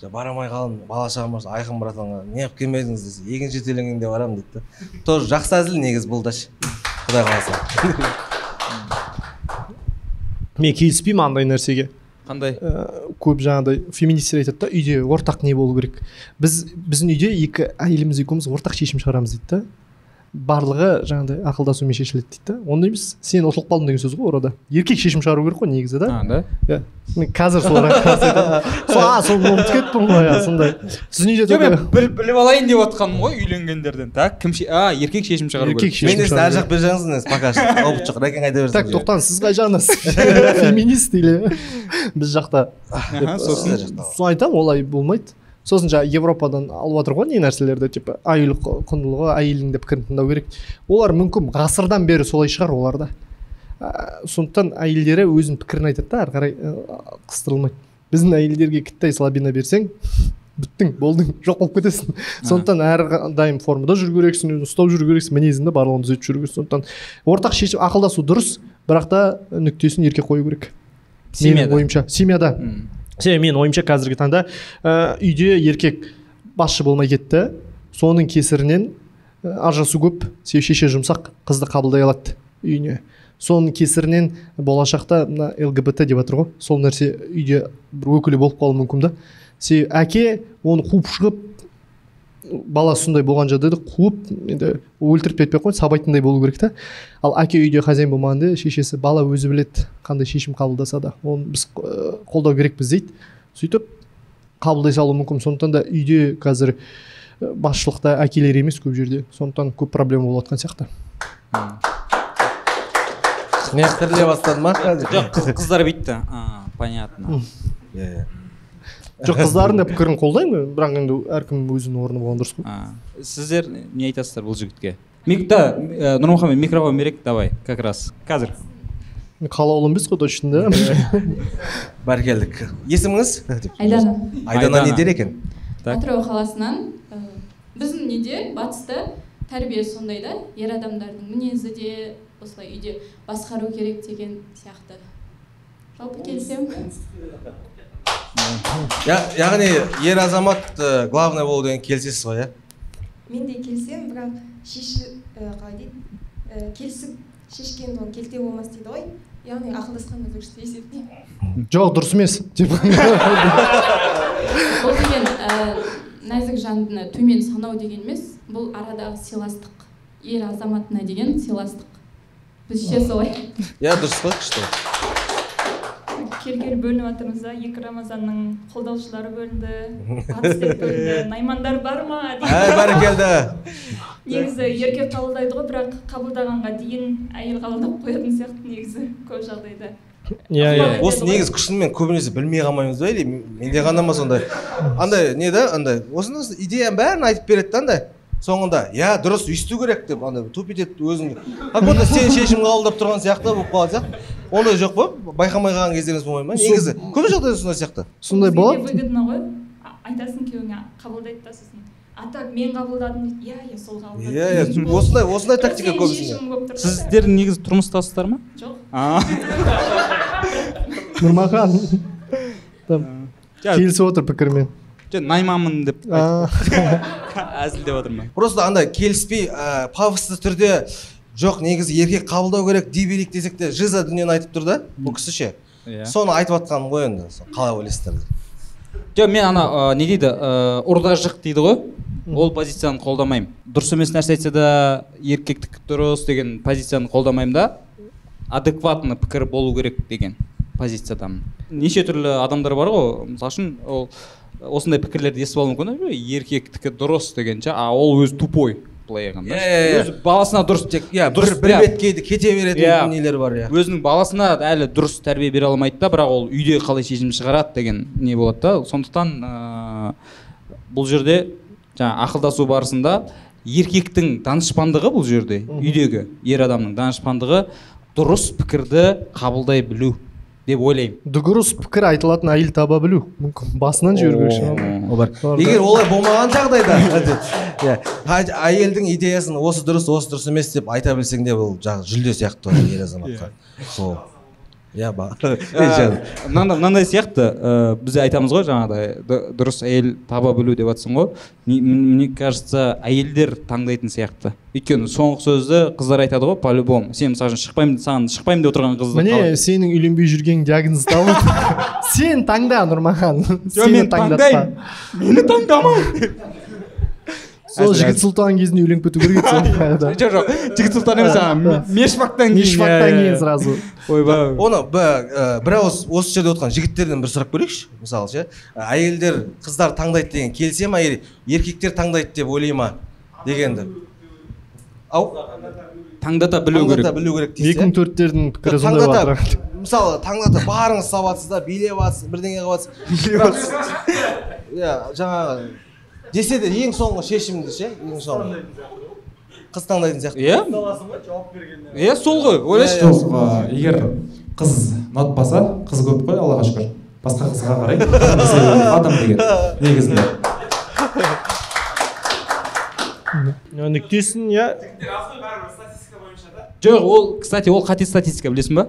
A: «Жа, бара алмай қалдым бала шағам бар айқын братанға неғып келмедіңіз десе. Екінші төлегенде барамын дейді да. Тоже жақсы әзіл негізі бұл да ше. Құдай қаласа.
C: Мен келіспеймін андай нәрсеге.
B: Қандай?
C: Ә, көп жаңағыдай феминистер айтады да үйде ортақ не болу керек? Біз біздің үйде екі әйеліміз екеуміз ортақ шешім шығарамыз дейді да. Барлығы жаңағыдай ақылдасумен шешіледі дейді да. Ондай емес сен ұтылып қалдың деген сөз ғой орада. Еркек шешім шығару керек қой негізі да.
B: А да?
C: Иә. Мен қазір соларға қарсы айтамын. Сол а сол ұмытып кеттім ғой иә сондай. Сіздің үйде
B: жоқ мен біліп алайын деп отқаным ғой үйленгендерден. Так кім а еркек шешім шығару
C: еркек
B: керек.
C: шешім
A: мен ар жақ бер жағыңыз пока что. Опыт жоқ рәкең айта берсін
C: так тоқтаңыз сіз қай жағынасыз? Феминист или біз жақта.
B: Сосын.
C: Айтамын олай болмайды. Сосын жаңағы европадан алып жатыр ғой не нәрселерді типа әйел құн- құндылығы әйелдің де пікірін тыңдау керек. Олар мүмкін ғасырдан бері солай шығар оларда ә, сондықтан әйелдері өзінің пікірін айтады да ары қарай қыстырылмайды біздің әйелдерге кіттай слабина берсең біттің болдың жоқ болып кетесің. Сондықтан әрдайым формада жүру керексің өзін ұстап жүру керексің мінезіңді барлығын түзетіп жүру керексің. Сондықтан ортақ шешім ақылдасу дұрыс бірақ та нүктесін еркек қою керек. Менің ойымша. Семьяда. Себебі менің ойымша қазіргі таңда ә, үйде еркек басшы болмай кетті. Соның кесірінен ә, ажырасу көп себебі шеше жұмсақ қызды қабылдай алады үйіне. Соның кесірінен болашақта мына лгбт деп жатыр ғой. Сол нәрсе үйде бір өкілі болып қалуы мүмкін да. Себебі әке оны қуып шығып бала сондай болған жағдайда қуып енді өлтіріп кетпей ақ қойсын сабайтындай болу керек та. Ал әке үйде хозяин болмағанда шешесі бала өзі біледі қандай шешім қабылдаса да. Оны біз ә, қолдау керекпіз дейді. Сөйтіп қабылдай салуы мүмкін. Сондықтан да үйде қазір ә, басшылықта әкелер емес көп жерде. Сондықтан көп проблема болып жатқан сияқты.
A: Смехтіріле бастады ма қазір
B: жоқ қыз- қыздар бүйтті а понятно.
A: Иә иә.
C: Жоқ қыздардың да пікірін қолдаймын. Бірақ енді әркім өзінің орны болған дұрыс қой.
B: Сіздер не айтасыздар бұл жігітке? Да ә, нұрмұхамед микрофон берейік давай как раз. Қазір.
C: Қалаулы емес қой точно да?
A: Бәркелдік есіміңіз?
D: Айдана.
A: Айдана не дер екен?
D: Атырау қаласынан ә, біздің неде батыста тәрбие сондай да ер адамдардың мінезі де осылай үйде басқару керек деген сияқты. Жалпы келісемін.
A: Я- яғни ер азамат главный болу деген келісесіз ғой иә?
E: Мен де келісемін бірақ шеші ә, қалай дейді? Ә, келісіп шешкен ол келте болмас дейді ғой. Яғни ақылдасқан да дұрыс деп есептеймін
C: жоқ дұрыс емес деп
D: бұл деген ә, нәзік жандыны төмен санау деген емес. Бұл арадағы сыйластық. Ер азаматына деген сыйластық. Біздше солай?
A: Иә дұрыс қой күшті.
F: Келгелі бөлініп жатырмыз да екі рамазанның қолдаушылары бөлінді. Бөлінді. Наймандар бар ма?
A: Әй бәрекелді
F: негізі еркек қабылдайды ғой бірақ қабылдағанға дейін әйел қабылдап қоятын сияқты негізі көп жағдайда.
C: Иә иә.
A: осы негізі шынымен көбінесе білмей қалмаймыз ба или менде ғана ма сондай? Андай не да андай. Осыны идеяның бәрін айтып береді да андай. Соңында иә дұрыс өйсту керек деп андай тупить етіп өзің как будто сен шешім қабылдап тұрған сияқты болып қалған сияқты. Ондай жоқ па? Байқамай қалған кездеріңіз болмай ма? Негізі көп жағдайда сондай сияқты.
C: Сондай болады?
F: Выгодно ғой? Айтасың күйеуіңе қабылдайды да сосын. А так мен қабылдадым дейді иә иә сол қабылдады
A: иә иә осындай осындай тактика көбісінде
F: шешімің болып тұр да.
B: сіздер негізі тұрмыстасыздар ма?
F: Жоқ.
C: Нұрмахан. Келісіп отыр пікірмен.
B: Жоқ найманмын деп әзілдеп отырмын
A: просто андай келіспей ә, пафосты түрде жоқ негізі еркек қабылдау керек дей берейік десек те жиза дүниені айтып тұр да бұл кісі ше?
B: Иә.
A: Соны айтып жатқаным ғой енді қалай ойлайсыздар деп.
B: Жоқ мен ана ә, не дейді ә, ұрда жық дейді ғой. Ол позицияны қолдамаймын. Дұрыс емес нәрсе айтса да еркектікі дұрыс деген позицияны қолдамаймын да. Адекватный пікір болу керек деген позициядамын. Неше түрлі адамдар бар ғой мысалы үшін ол осындай пікірлерді естіп алуы мүмкін «Ой, еркектікі дұрыс деген ше а ол өзі тупой былай айтқанда
A: Иә, иә, иә.
B: өзі баласына дұрыс
A: тек иә бір
B: дұрыс
A: бір
B: иә.
A: беткейді кете беретін
B: Иә.
A: нелер бар иә
B: өзінің баласына әлі дұрыс тәрбие бере алмайды да бірақ ол үйде қалай шешім шығарады деген не болады да сондықтан ыыы, бұл жерде жаңа ақылдасу барысында еркектің данышпандығы бұл жерде үйдегі ер адамның данышпандығы дұрыс пікірді қабылдай білу деп ойлаймын.
C: Дұрыс пікір айтылатын әйел таба білу. Мүмкін басынан жіберу керек шығар
A: егер олай болмаған жағдайда иә. Әйелдің идеясын осы дұрыс осы дұрыс емес деп айта білсең де бұл жаңағы жүлде сияқты ер азаматқа. Сол. Иә
B: Ә, мынандай мынандай сияқты ә, біз айтамыз ғой жаңағыдай дұрыс әйел таба білу деп жатсың ғой. Мне кажется әйелдер таңдайтын сияқты. Өйткені соңғы сөзді қыздар айтады ғой по любому сен мысалы үшін шықпаймын саған шықпаймын деп отырған қызды
C: міне сенің үйленбей жүрген диагноз табылды сен таңда нұрмахан.
B: Мен таңдаймын. мені таңдама.
C: Сол жігіт сұлтан кезінде үйленіп кету керек еді
B: жоқ жоқ. Жігіт сұлтан емес жаңағы мешфактан кейін.
C: Мешфактан
B: иә,
C: кейін
B: иә.
C: сразу.
B: Ойбай
A: оны б- ә, бір ауыз осы жерде отырған жігіттерден бір сұрақ көрейікші мысалы ше. Әйелдер қыздар таңдайды деген келісе ма или еркектер таңдайды деп ойлай ма? дегенді. Ау?
B: Таңдата білу
A: таңдата
B: керек.
A: білу керек
C: екі мың төрттердің пікірі сондай
A: таңдата.
C: батыр
A: мысалы таңдата барыңыз да билеп жатсыз бірдеңе қылып жатсыз иә жаңағы десе де ең соңғы шешімді ше ең соңғы? қыз таңдайтын сияқты.
B: Иә? Иә сол ғой ойлашы
A: Иә,
G: жоқ ә, егер қыз ұнатпаса қыз көп қой аллаға шүкір. Басқа қызға қарай. Адам деген негізінде.
C: Нүктесін иә?
B: Жоқ ол кстати ол қате статистика білесің ба?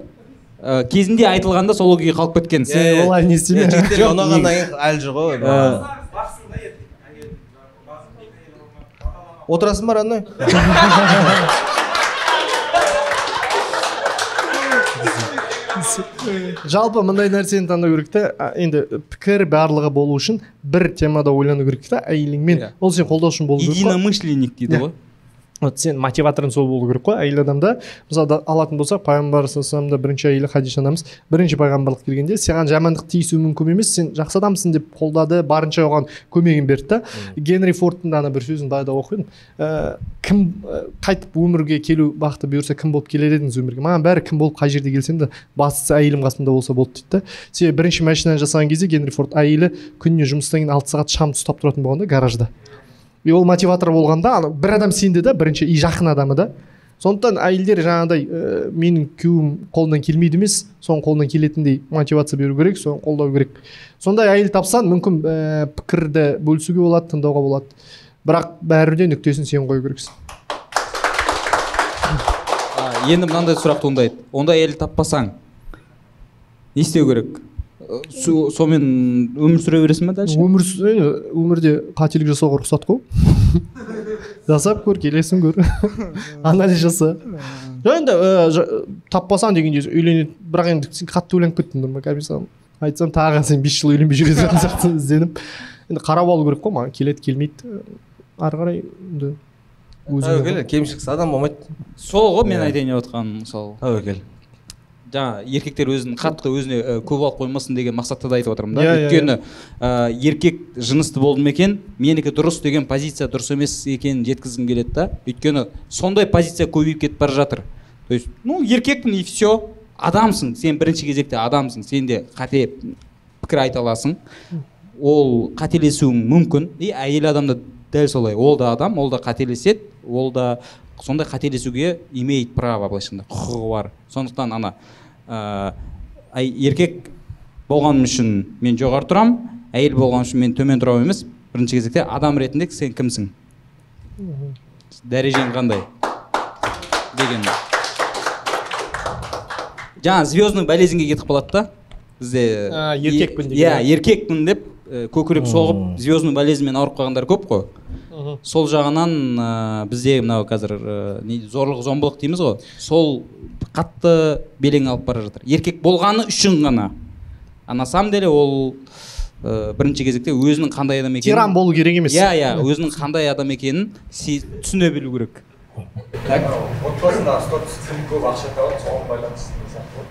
B: Ә, кезінде айтылғанда сол күйі қалып кеткен.
A: Иә, иә.
C: олай не істеме.
A: Иә, жігіттерге ұнағаннан кейін әлі жүр ғой. Отырасың ба родной?
C: Жалпы мындай нәрсені таңдау керек та енді пікір барлығы болу үшін бір темада ойлану керек та әйеліңмен.
B: Иә.
C: ол сен қолдау үшін болу керек
B: единомышленник дейді
C: Иә.
B: ғой.
C: Вот сен мотиваторың сол болу керек қой әйел адамда мысалы да- алатын болсақ пайғамбар саллаллаху бірінші әйелі хадиша анамыз бірінші пайғамбарлық келгенде саған жамандық тиісуі мүмкін емес сен жақсы адамсың деп қолдады барынша оған көмегін берді да. Генри фордтың да ана бір сөзін баяғыда оқып едім ә, кім ә, қайтып өмірге келу бақыты бұйырса кім болып келер едіңіз өмірге? Маған бәрі кім болып қай жерде келсем де бастысы әйелім қасымда болса болды дейді да. Себебі бірінші машинаны жасаған кезде генри форд әйелі күніне жұмыстан кейін алты сағат шамды ұстап тұратын болған да гаражда. И ол мотиватор болғанда ана бір адам сенді да бірінші и жақын адамы да. Сондықтан әйелдер жаңағыдай ә, менің күйеуім қолынан келмейді емес соның қолынан келетіндей мотивация беру керек соны қолдау керек. Сондай әйел тапсаң мүмкін ә, пікірді бөлісуге болады тыңдауға болады. Бірақ бәрібір де нүктесін сен қою керексің.
B: Енді мынандай сұрақ туындайды. Ондай әйел таппасаң не істеу керек? Сонымен өмір сүре бересің ба дальше?
C: өмір өмірде қателік жасауға рұқсат қой жасап көр келесін көр. Анализ жаса. Жоқ енді таппасаң дегенде үйленеді бірақ енді сен қатты ойланып кеттің нұрма қазір саған айтсам тағы сен бес жыл үйленбей жүре беретін сияқтысың ізденіп. Енді қарап алу керек қой маған келеді келмейді. Ары қарай енді
A: тәуекел кемшіліксіз адам болмайды.
B: Сол ғой мен
A: Иә.
B: айтайын деп отқаным мысалы
A: тәуекел.
B: Жаңа еркектер өзін қатты өзіне ә, көп алып қоймасын деген мақсатта да айтып отырмын да.
C: Иә, иә,
B: өйткені ә, еркек жынысты болды ма екен менікі дұрыс деген позиция дұрыс емес екенін жеткізгім келеді да. Өйткені сондай позиция көбейіп кетіп бара жатыр. То есть ну еркекпін и все адамсың сен бірінші кезекте адамсың сен де қате пікір айта аласың. Ол қателесуің мүмкін. И әйел адам да дәл солай. Ол да адам ол да қателеседі ол да сондай қателесуге имеет право былайша айтқанда құқығы бар. Сондықтан ана ә, еркек болғаным үшін мен жоғары тұрамын әйел болғаным үшін мен төмен тұрамын емес. Бірінші кезекте адам ретінде сен кімсің? Дәрежең қандай? Деген. Жаңа звездный болезньге кетіп қалады да. Бізде
C: А, еркекпін деген.
B: иә еркекпін деп ә, көкірек соғып звездный болезньмен ауырып қалғандар көп қой. Сол жағынан ә, бізде мынау қазір ә, не зорлық зомбылық дейміз ғой. Сол қатты белең алып бара жатыр. Еркек болғаны үшін ғана. А на самом деле ол ә, бірінші кезекте өзінің қандай адам екенін
C: тиран болу керек емес.
B: Иә иә өзінің қандай адам екенін түсіне білу керек.
H: Отбасында көп ақша табады соған байланысты деген сияқты ғой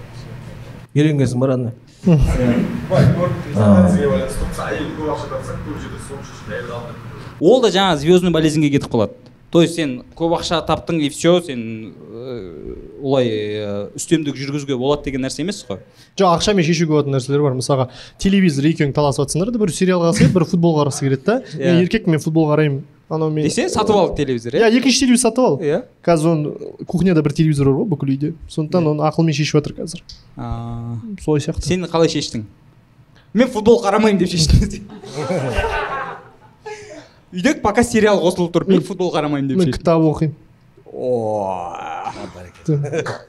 A: үйленгенсің ба родной
H: былай көріп тұрсаңызге байланысты. Мысалы әйел көп ақша тапса көп жерде сол үшін әйел қалдырып
B: ол да жаңа звездный болезньге кетіп қалады. То есть сен көп ақша таптың и все сен ә, олай ә, үстемдік жүргізуге болады деген нәрсе емес қой?
C: Жоқ ақшамен шешуге болатын нәрселер бар. Мысалға телевизор екеуің таласып жатсыңдар да бір сериал қарағысы келеді бір футбол қарағысы келеді да.
B: Иә.
C: мен еркекпін мен футбол қараймын. Анау мен
B: десе сатып ал телевизор
C: иә?
B: Иә
C: екінші телевизор сатып ал.
B: Иә.
C: Қазір оны кухняда бір телевизор бар ғой бүкіл үйде. Сондықтан оны ақылмен шешіп жатыр қазір. Солай сияқты.
B: Сен қалай шештің? Мен футбол қарамаймын деп шештім. үйде пока сериал қосылып тұр. Мен футбол қарамаймын деп
C: мен кітап оқимын.
B: О,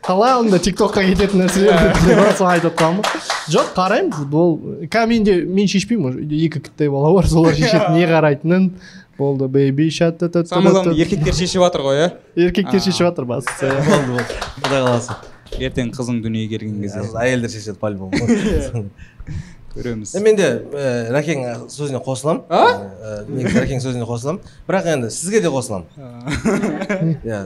C: қалай анда тик токқа кететін нәрселер соны айтып жатқанмын жоқ қараймын футбол. Қазір менде мен шешпеймін уже үйде екі кіттай бала бар солар шешеді не қарайтынын. Болды бейби
B: самое главное еркектер шешіп жатыр ғой иә
C: еркектер шешіп жатыр бастысы иә.
A: болды болды құдай қаласа.
B: Ертең қызың дүниеге келген кезде.
A: Әйелдер шешеді по любому
B: көреміз.
A: Мен де ә, рәкең сөзіне қосыламын. Ә, негізі рәкең сөзіне қосыламын. Бірақ енді сізге де қосыламын. Иә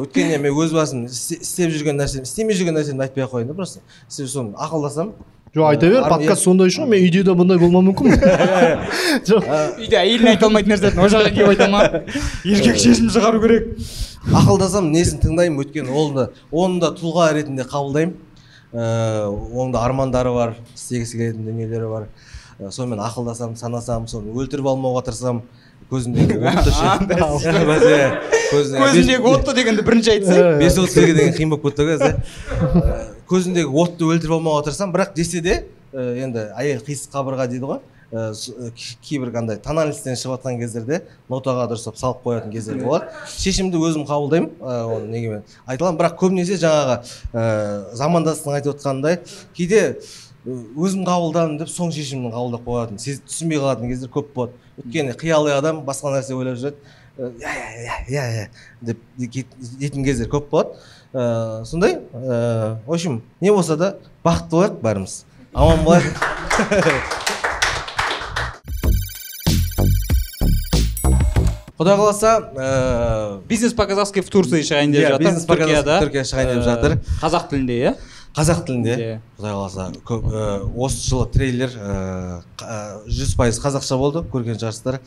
A: өйткені мен өз басым істе- істеп жүрген нәрсем істемей жүрген нәрсемді айтпай ақ қояйын да просто. Сіз соны ақылдасам
C: жоқ айта бер подкаст сондай шығар мен үйде де бұндай болмауы мүмкін жоқ
B: үйде әйеліне айта алмайтын нәрсені ол жаққа келіп айта ма? Еркек шешім шығару керек.
A: Ақылдасам несін тыңдаймын өйткені ол да оны да тұлға ретінде қабылдаймын. Оның да армандары бар істегісі келетін дүниелері бар. Ә, сонымен ақылдасам санасам соны өлтіріп алмауға тырысамын көзіндегі отты
B: көзіндегі отты дегенді бірінші айтсай
A: бес отыз екі деген қиын болып кетті ғой қазір Ә, көзіндегі отты өлтіріп алмауға тырысамын бірақ десе де енді әйел қисық қабырға дейді ғой. Кейбір андай тональностьтен шығып жатқан кездерде нотаға дұрыстап салып қоятын кездер болады. Шешімді өзім қабылдаймын. Ә, оны неге айта аламын бірақ көбінесе жаңағы ә, замандастың айтып отқанындай кейде өзім қабылдадым деп соң шешімін қабылдап қоятын түсінбей қалатын кездер көп болады. Өйткені қияли адам басқа нәрсе ойлап жүреді. Иә иә иә иә деп дейтін кездер көп болады. Ә, сондай ә, в общем не болса да бақытты болайық бәріміз. Аман болайық. құдай қаласа ә,
B: бизнес по казахски в турции шығайын деп
A: Иә,
B: жатыр
A: бизнес по казахски
B: түркияда.
A: Түркия шығайын деп
B: Э,
A: жатыр.
B: қазақ тілінде иә?
A: Қазақ тілінде.
B: Иә.
A: құдай қаласа көп ә, осы жылы трейлер жүз пайыз қазақша болды көрген шығарсыздар.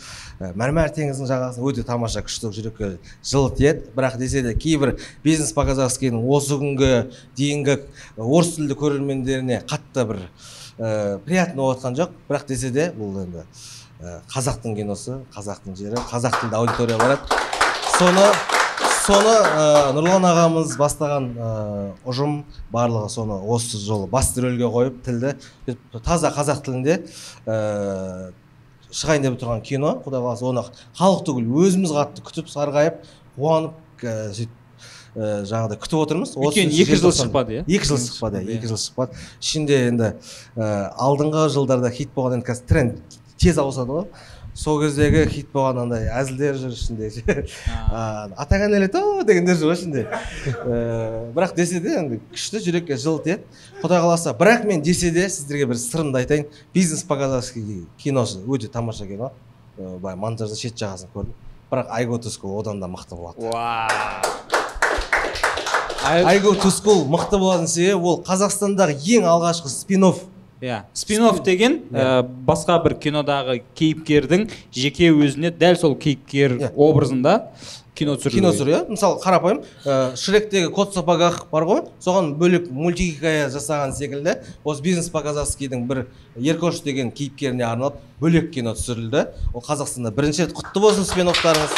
A: Мәрмәр теңізінің жағасында өте тамаша күшті жүрекке жылы тиеді. Бірақ десе де кейбір бизнес по казахскийдің осы күнге дейінгі орыс тілді көрермендеріне қатты бір ә, приятно болып жатқан жоқ. Бірақ десе де бұл енді. Қазақтың киносы қазақтың жері қазақ тілді аудитория барады соны соны ә, нұрлан ағамыз бастаған ә, ұжым барлығы соны осы жолы басты рөлге қойып тілді таза қазақ тілінде ә, шығайын деп тұрған кино. Құдай қаласа оны халық түгіл өзіміз қатты күтіп сарғайып қуанып ә, сөйтіп ә, жаңағыдай күтіп отырмыз.
B: Өйткені екі жыл шықпады иә?
A: екі жыл шықпады
B: Иә.
A: екі жыл шықпады. Ішінде енді ә, алдыңғы жылдарда хит болған енді қазір тренд. Тез ауысады ғой. Сол кездегі хит болған андай әзілдер жүр ішінде. Атаң ау дегендер жүр ғой ішінде. Ә, бірақ десе де енді күшті жүрекке жылы тиеді құдай қаласа бірақ мен десе де сіздерге бір сырымды айтайын. Бизнес по казахски киносы өте тамаша кино. Ә, былай монтажда шет жағасын көрдім. Бірақ go to одан да мықты болады. Go to мықты болатын себебі ол қазақстандағы ең алғашқы спин
B: иә. Спин офф деген ә, басқа бір кинодағы кейіпкердің жеке өзіне дәл сол кейіпкер образында кино түсірілді
A: кино түсір иә. Мысалы қарапайым ә, шректегі кот в сапогах бар ғой. Соған бөлек мультихикая жасаған секілді. Осы бизнес по казахскийдің бір еркош деген кейіпкеріне арналып бөлек кино түсірілді. Ол қазақстанда бірінші рет құтты болсын спин оффтарыңыз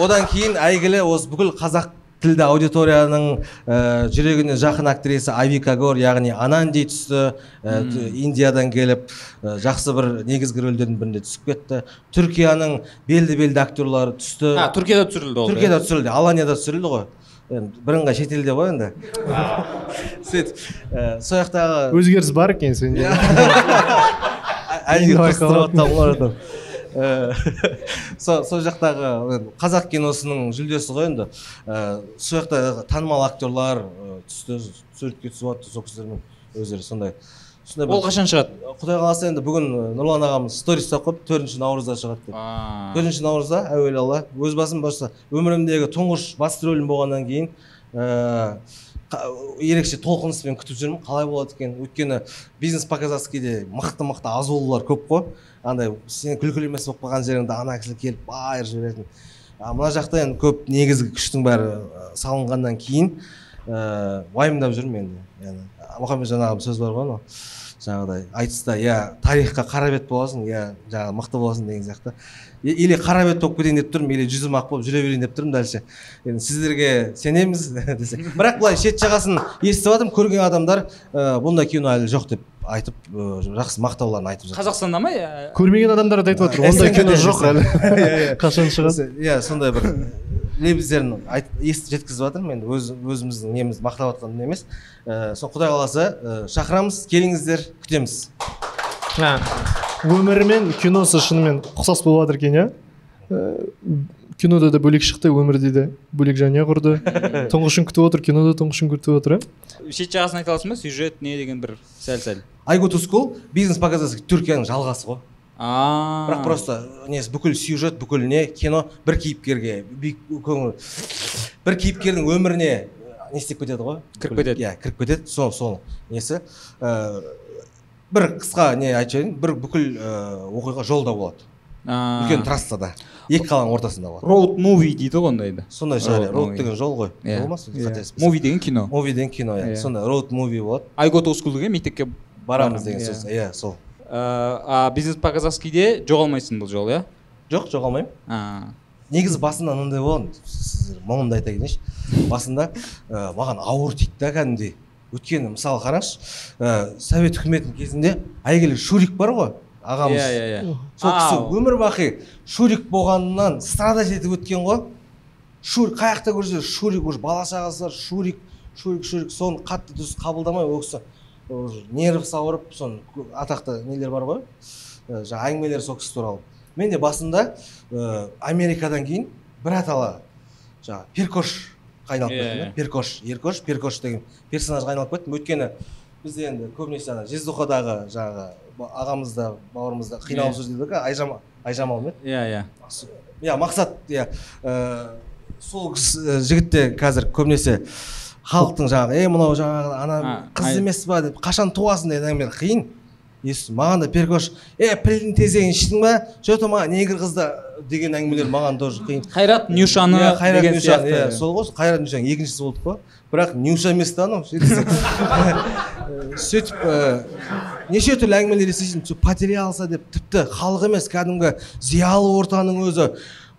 A: одан кейін әйгілі осы бүкіл қазақ тілді аудиторияның ә, жүрегіне жақын актриса авика гор яғни ананди түсті ә, индиядан келіп ә, жақсы бір негізгі рөлдердің бірінде түсіп кетті. Түркияның белді белді актерлары түсті.
B: А түркияда түсірілді ол
A: түркияда түсірілді аланияда түсірілді ғой. Енді бірыңғай шетелде ғой енді. Сөйтіп ә, сол жақтағы
C: өзгеріс бар екен сенде.
A: адам. Ә, сол сол жақтағы қазақ киносының жүлдесі ғой енді. Ә, сол жақта танымал актерлар ә, түсті суретке түсіп жатты сол кісілермен өздері сондай. Сондай
B: ол қашан шығады?
A: Құдай қаласа енді бүгін нұрлан ағамыз сторис қойып төртінші наурызда шығады деп. Төртінші наурызда әуелі алла өз басым болса өмірімдегі тұңғыш басты рөлім болғаннан кейін ерекше толқыныспен күтіп жүрмін. Қалай болады екен? Өйткені бизнес по казахскийде мықты мықты азулылар көп қой. Андай сен күлкілі емес болып қалған жеріңде ана кісі келіп байырып жіберетін. А мына жақта енді көп негізгі күштің бәрі салынғаннан кейін ә, уайымдап жүрмін енді. Яғни мұхамеджан ағам сөз бар ғой анау. Жаңағыдай айтыста иә тарихқа қара бет боласың иә жаңағы мықты боласың деген сияқты. Или қара бет болып кетейін деп тұрмын или жүзім ақ болып жүре берейін деп тұрмын дальше енді сіздерге сенеміз десе бірақ былай шет жағасын естіп жатырмын көрген адамдар ә, бұндай кино әлі жоқ деп. Айтып жақсы мақтауларын айтып жатыр.
B: Қазақстанда ма? Иә.
C: Көрмеген адамдар да айтып жатыр ондай кино жоқ әлі.
A: Иә,
C: қашан шығады?
A: Иә сондай бір лебіздерін естіп жеткізіп жатырмын. Енді өз, өзіміздің неміз мақтап жатқан емес сол құдай қаласа шақырамыз келіңіздер күтеміз.
C: Өмірі мен киносы шынымен ұқсас болып жатыр екен иә? Э, кинода да бөлек шықты өмірде де бөлек жанұя құрды. Тұңғышын күтіп отыр кинода тұңғышын күтіп отыр иә
B: шет жағасын айта аласың ба? Сюжет не деген бір сәл сәл
A: I go to school бизнес по түркияның жалғасы ғой.
B: А.
A: Бірақ просто несі бүкіл сюжет бүкіл не кино бір кейіпкерге көңіл бір кейіпкердің өміріне не істеп кетеді ғой?
B: Кіріп кетеді.
A: иә кіріп кетеді сол сол несі. Ә, бір қысқа не айтайын бір бүкіл ә, оқиға жолда болады. Үлкен трассада екі қаланың ортасында болады.
B: Роуд муви дейді ғой ондайды
A: сондай шығар
B: Road
A: иә роуд деген жол ғой.
B: Иә.
A: сол
B: Иә.
A: қателеспесем
B: муви деген кино.
A: Муви деген кино иә.
B: Иә.
A: сондай роуд муви болады.
B: I go to school деген мектепке
A: барамыз
B: Барам,
A: деген
B: иә.
A: сөз. Иә сол.
B: Ә, а бизнес по казахскийде жоғалмайсың бұл жолы иә?
A: Жоқ жоғалмаймын. Негізі басында мынандай болған сіздер мұңымды айта кетейінші басында ә, маған ауыр тиді да кәдімгідей. Өйткені мысалы қараңызшы ә, совет үкіметінің кезінде әйгілі шурик бар ғой ағамыз.
B: Иә иә иә.
A: Сол кісі өмір бақи шурик болғанынан страдать етіп өткен ғой. Шурик қай жақта көрсе шурик уже бала шағасы бар шурик шурик шурик. Соны қатты дұрыс қабылдамай ол кісі уже ауырып соны атақты нелер бар ғой ә, жаңағы әңгімелер сол кісі туралы. Мен де басында ә, америкадан кейін біратала жаңағы перкош айналып
B: Иә,
A: кеттім
B: иә.
A: да перкош еркош перкош деген персонажға айналып кеттім. Өйткені бізде енді көбінесе ана жездухадағы жаңағы ағамыз да бауырымыз да қиналып жүр дейді ғой айжамал айжамал ма еді?
B: иә иә.
A: Иә мақсат иә. Ә, сол кісі- жігіт те қазір көбінесе халықтың жаңағы ей мынау жаңағы ана қыз емес па деп қашан туасың деген әңгіме қиын. Маған да перкош е пілдің тезегін іштің ба? Че то маған негр қызда деген әңгімелер маған тоже қиын.
B: Қайрат нюшаны
A: иә қайрат
B: сияқты.
A: иә сол ғой қайрат нюшан екіншісі болдық қой. Бірақ нюша емес та анау сөйтіп. Сөйтіп ә, неше түрлі әңгімелер естисің алса деп тіпті халық емес кәдімгі зиялы ортаның өзі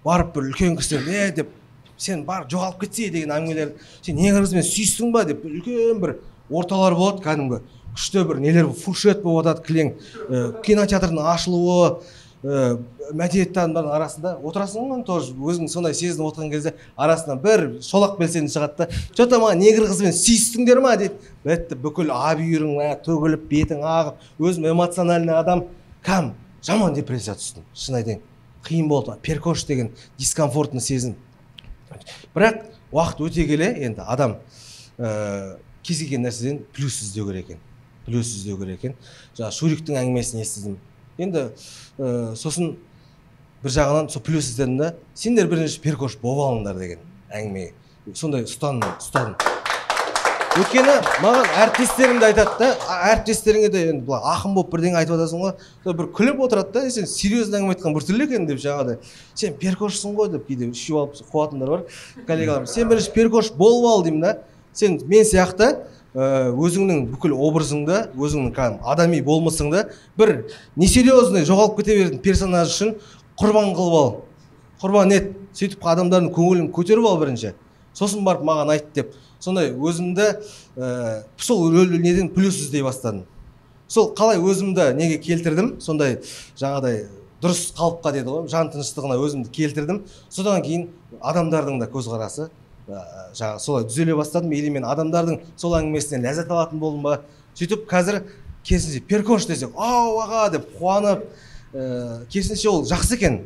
A: барып бір үлкен кісілер е деп сен бар жоғалып кетсе деген әңгімелер сен негр қызбен сүйістің ба деп үлкен бір орталар болады кәдімгі. Күшті бір нелер фуршет болып жатады кілең. Ә, кинотеатрдың ашылуы ә, мәдениетті адамдардың арасында отырасың ғой тоже өзің сондай сезініп отырған кезде арасынан бір шолақ белсенді шығады да че то маған негр қызбен сүйістіңдер ма? дейді бітті бүкіл а бүйірің мә, төгіліп бетің ағып өзім эмоциональный адам кәм жаман депрессияға түстім. Шын айтайын қиын болды. Перкош деген дискомфортный сезім. Бірақ уақыт өте келе енді адам ә, кез келген нәрседен плюс іздеу керек екен плюс іздеу керек екен. Жаңағы шуриктің әңгімесін естідім. Енді ә, сосын бір жағынан сол плюс іздедім да сендер бірінші перкош болып алыңдар деген әңгіме сондай ұстаным ұстадым. Өйткені маған әріптестерім де айтады да әріптестеріңе де енді былай ақын болып бірдеңе айтып жатасың ғой сол бір күліп отырады да «Е, сен серьезно әңгіме айтқан біртүрлі екен деп жаңағыдай. Сен перкошсың ғой деп кейде ішіп алып қуатындар бар коллегаларым сен бірінші перкош болып ал деймін да. Сен мен сияқты ә, өзіңнің бүкіл образыңды өзіңнің кәдімгі адами болмысыңды бір несерьезный жоғалып кете беретін персонаж үшін құрбан қылып ал. Құрбан ет. Сөйтіп адамдардың көңілін көтеріп ал бірінші. Сосын барып маған айт деп. Сондай өзімді ә, сол неден плюс іздей бастадым. Сол қалай өзімді неге келтірдім? Сондай жаңағыдай дұрыс қалыпқа деді ғой жан тыныштығына өзімді келтірдім. Содан кейін адамдардың да көзқарасы ә, жаңағы солай түзеле бастадым. Или мен адамдардың сол әңгімесінен ләззат алатын болдым ба? Сөйтіп қазір керісінше перкош десек ау аға! деп қуанып ә, керісінше ол жақсы екен.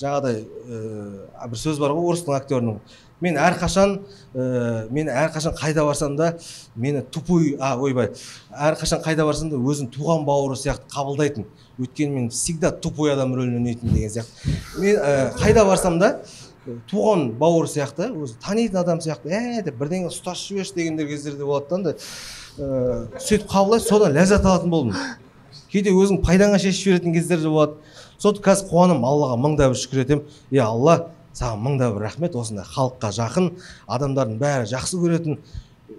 A: Жаңағыдай ә, бір сөз бар ғой орыстың актерінің. Мен әрқашан ә, мен әрқашан қайда барсам да мені тупой а ойбай әрқашан қайда барсам да өзін туған бауыры сияқты қабылдайтын өйткені мен всегда тупой адам рөлін ойнайтын деген сияқты. Мен ә, қайда барсам да ә, туған бауыр сияқты өзі танитын адам сияқты ә деп бірдеңе ұстасып жіберші дегендер кездерде болады да андай ә, сөйтіп қабылдайды содан ләззат алатын болдым. Кейде өзің пайдаңа шешіп жіберетін кездер де болады. Сондықтан қазір қуанамын аллаға мың да бір шүкір етемін. Е алла саған мың да бір рахмет. Осындай халыққа жақын адамдардың бәрі жақсы көретін.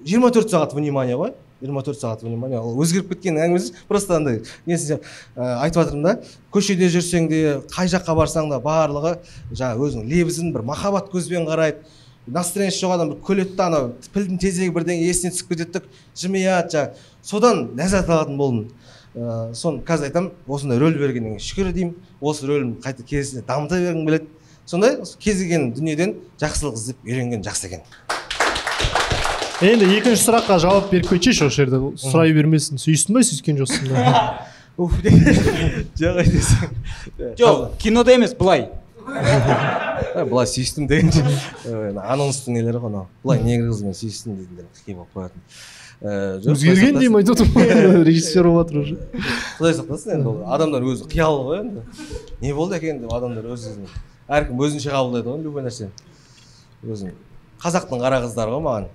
A: 24 сағат внимание ғой. 24 сағат внимание. Ол өзгеріп кеткен әңгімесі просто андай. Несін ә, айтып жатырмын да көшеде жүрсең де қай жаққа барсаң да барлығы жаңағы өзінің лебізін бір махаббат көзбен қарайды. Настроениесі жоқ адам бір күледі да анау пілдің тезегі бірдеңе есіне түсіп кетеді жымияды жаңағы содан ләззат алатын болдым. Ә, соны қазір айтамын. Осындай рөл бергеннен шүкір деймін. Осы рөлімді қайта керісінше дамыта бергім келеді. Сондай кез келген дүниеден жақсылық іздеп үйренген жақсы екен.
C: Енді екінші сұраққа жауап беріп кетшейші осы жерде. Сұрай бермесін. Сүйістің ба сүйіскен жоқсың ба?
A: Уф жоқ айтесің
B: жоқ кинода емес былай.
A: Ә, былай сүйістім дегенше ә, анонстың нелері ғой анау былай негр қызбен сүйістім дейтіндер қиын болып қоятын. Ә,
C: өзгерген деймін айтып отырмын режиссер болып жатыр уже.
A: Құдай сақтасын енді ол адамдар өзі қиялы ғой енді. Не болды екен деп адамдар өз өзін әркім өзінше қабылдайды ғой любой нәрсені өзің қазақтың қара қыздары ғой маған.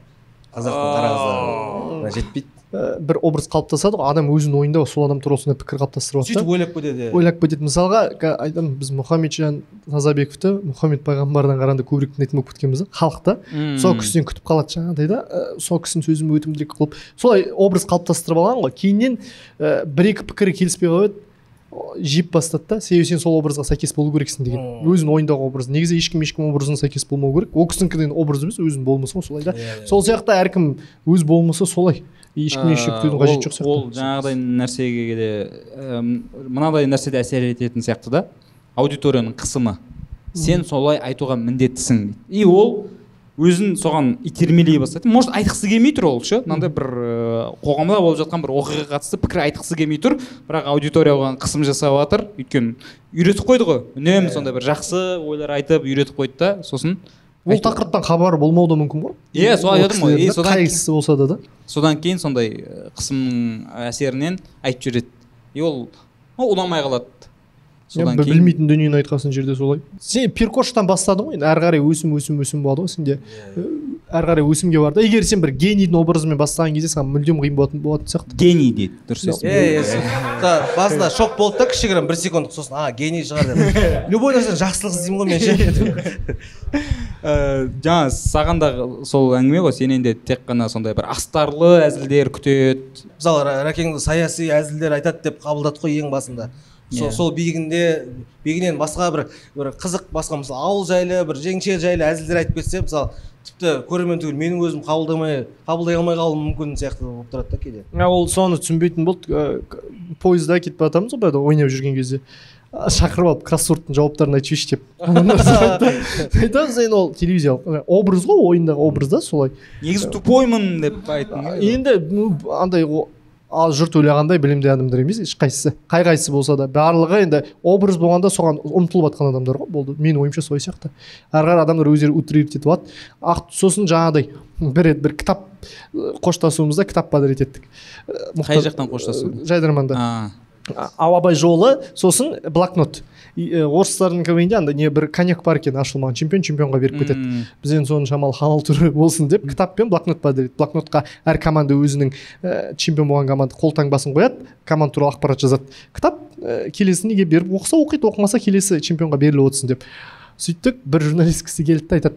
A: Қазақтың қара қыздары. Жетпейді.
C: Ә, бір образ қалыптасады ғой. Адам өзінің ойында сол адам туралы сондай пікір қалыптастырып алады
A: сөйтіп ойлап кетеді.
C: Ойлап кетеді. Мысалға айтамын біз мұхамеджан тазабековті мұхаммед пайғамбардан қарағанда көбірек тыңдайтын болып кеткенбіз да халықта сол кісіден күтіп қалады жаңағыдай да. Ә, сол кісінің сөзін өтімдірек қылып солай образ қалыптастырып алған ғой. Кейіннен ә, бір екі пікірі келіспей қалып еді. Жиіп бастады да себебі сен сол образға сәйкес болу керексің деген. Өзінің ойындағы образ негізі ешкім ешкім образына сәйкес болмау керек. Ол кісінікі деген образ емес өзінің болмысы ғой солай да.
A: Иә, иә.
C: сол сияқты әркім өз болмысы солай. Ешкімнен ештеңе күтудің қажеті жоқ
B: Ә, ол
C: сияқты
B: жаңағыдай нәрсеге де мынадай нәрседе әсер ететін сияқты да. Аудиторияның қысымы. Сен солай айтуға міндеттісің. И ол өзін соған итермелей бастайды может айтқысы келмей тұр ол ше? Мынандай бір ыыы, қоғамда болып жатқан бір оқиғаға қатысты пікір айтқысы келмей тұр. Бірақ аудитория оған қысым жасап жатыр. Өйткені үйретіп қойды ғой. Үнемі сондай бір жақсы ойлар айтып үйретіп қойды да сосын.
C: Ол тақырыптан хабары болмауы да мүмкін ғой.
B: Иә, солай
C: ол
B: айтамын ғой.
C: қайсысы болса да да.
B: Содан кейін сондай ә, қысымның әсерінен айтып жібереді. И ол ұнамай қалады.
C: Иә,
B: содан кейін
C: білмейтін дүниені айтқан жерде солай. Сен перкоштан бастадың ғой енді әрі қарай өсім өсім өсім болады ғой сенде. Әрі қарай өсімге барды. Егер сен бір генийдің образымен бастаған кезде саған мүлдем қиын болатын болатын сияқты.
B: Гений дейді дұрыс
A: иә иә да, басында шок болды да кішігірім бір секунд сосын а гений шығар деп. Любой нәрседен жақсылық іздеймін ғой мен ше.
B: Ә, жаңа саған да сол әңгіме ғой сенен де тек қана сондай бір астарлы әзілдер күтеді.
A: Мысалы рәкеңді саяси әзілдер айтады деп қабылдадық қой ең басында. Сол,
B: Иә.
A: сол биігінде биігінен басқа бір бір қызық басқа мысалы ауыл жайлы бір жеңше жайлы әзілдер айтып кетсе мысалы тіпті көрермен түгіл менің өзім қабылдамай қабылдай алмай қалуым мүмкін сияқты болып тұрады да кейде.
C: А ол соны түсінбейтін болды. Пойызда кетіп бара жатамыз ғой баяғыда ойнап жүрген кезде. Шақырып алып кроссвордтың жауаптарын айтып жіберші деп. Айтамыз енді ол телевизиялық образ ғой ойындағы образ да солай.
B: Негізі тупоймын деп айттың
C: енді андай ал жұрт ойлағандай білімді адамдар емес ешқайсысы. Қай қайсысы болса да барлығы енді образ болғанда соған ұмтылып жатқан адамдар ғой болды. Менің ойымша солай сияқты. Әрі қарай адамдар өздері утрировать етіп алады. Ақ сосын жаңағыдай бір рет бір кітап қоштасуымызда кітап подарить еттік.
B: Қай жақтан қоштасу?
C: Жайдарманда. Ал абай жолы сосын блокнот. Орыстардың квнде андай не бір коньяк бар екен ашылмаған чемпион чемпионға беріп кетеді. Біз енді соны шамалы халал түрі болсын деп кітап пен блокнот подереді блокнотқа әр команда өзінің ә, чемпион болған команда қолтаңбасын қояды команда туралы ақпарат жазады. Кітап ә, келесі неге беріп оқыса оқиды оқымаса келесі чемпионға беріліп отырсын деп. Сөйттік бір журналист кісі келді да айтады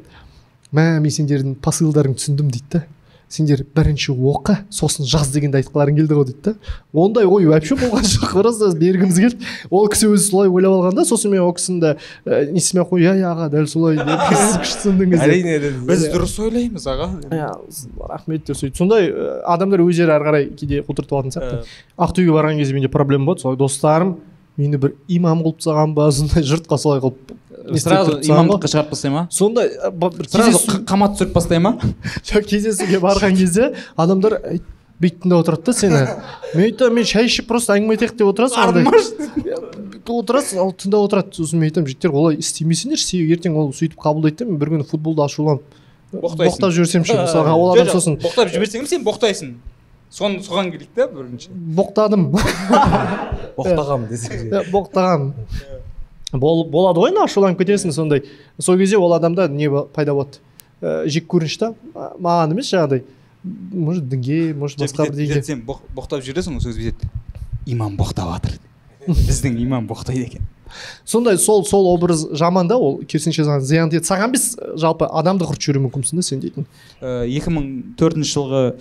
C: мә мен сендердің посылдарыңды түсіндім дейді да сендер бірінші оқы сосын жаз дегенді айтқыларың келді ғой дейді да. Ондай ой вообще болған жоқ просто бергіміз келді. Ол кісі өзі солай ойлап алған да сосын мен ол кісінің де ә, несімен ақ қой? Иә иә аға дәл солай деп деп.
A: әрине
B: біз дұрыс ойлаймыз аға.
C: Иә рахмет деп сөйтіп сондай адамдар өздері ары қарай кейде құлтыртып алатын сияқты. Ақтөбеге барған кезде менде проблема болды солай достарым мені бір имам қылып тастаған ба сондай жұртқа солай қылып
B: сразу имамдыққа шығарып тастай ма?
C: Бір
B: сразу қамат түсіріп тастай ма?
C: Жоқ кездесуге барған кезде адамдар «Ей, бүйтіп тыңдап отырады да сені мен айтамын мен шай ішіп просто әңгіме айтайық деп отырасың андай отырасың ал тыңдап отырады. Сосын мен айтамын жігіттер олай істемесеңдерші себебі ертең ол сөйтіп қабылдайды да мен бір күні футболда ашуланып боқтап жіберсем ше мысалға ол адам сосын
B: боқтап жіберсең сен боқтайсың. Соны соған келейік та бірінші.
C: Боқтадым.
A: Боқтағам десең
C: Иә, боқтаған Бол, болады ғой енді ашуланып кетесің сондай. Сол кезде ол адамда не пайда болады? Ә, жек көрініш та? Маған емес жаңағыдай. Может дінге может басқа бірдеңеге.
B: сен боқ- боқтап жүресің ғой сол кезде бүйтеді имам боқтап жатыр. Біздің имам боқтайды екен.
C: Сондай сол сол образ жаман да ол. Керісінше саған зиян тиеді саған емес жалпы адамды құртып жіберуі мүмкінсің да сен дейтін.
B: Э, екі мың төртінші жылғы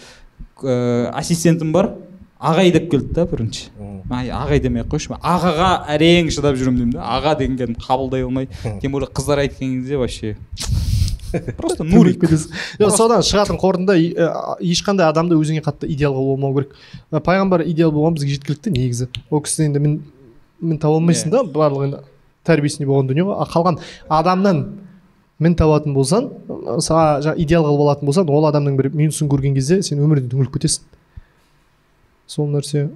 B: э, ассистентім бар. Ағай деп келді да бірінші. Ай ағай демей ақ қойшы ағаға әрең шыдап жүремін деймін да аға дегенге қабылдай алмай тем более қыздар айтқан кезде вообще. Просто нурик
C: жоқ содан шығатын қорытынды ә, ешқандай адамды өзіңе қатты идеалға болмау керек. Пайғамбар идеал болған бізге жеткілікті негізі. Ол кісі енді мін мін таба алмайсың да барлық енді тәрбиесінде болған дүние ғой қалған адамнан мін табатын болсаң саған жаңағы идеал қылып алатын болсаң ол адамның бір минусын көрген кезде сен өмірден түңіліп кетесің. Сол нәрсе.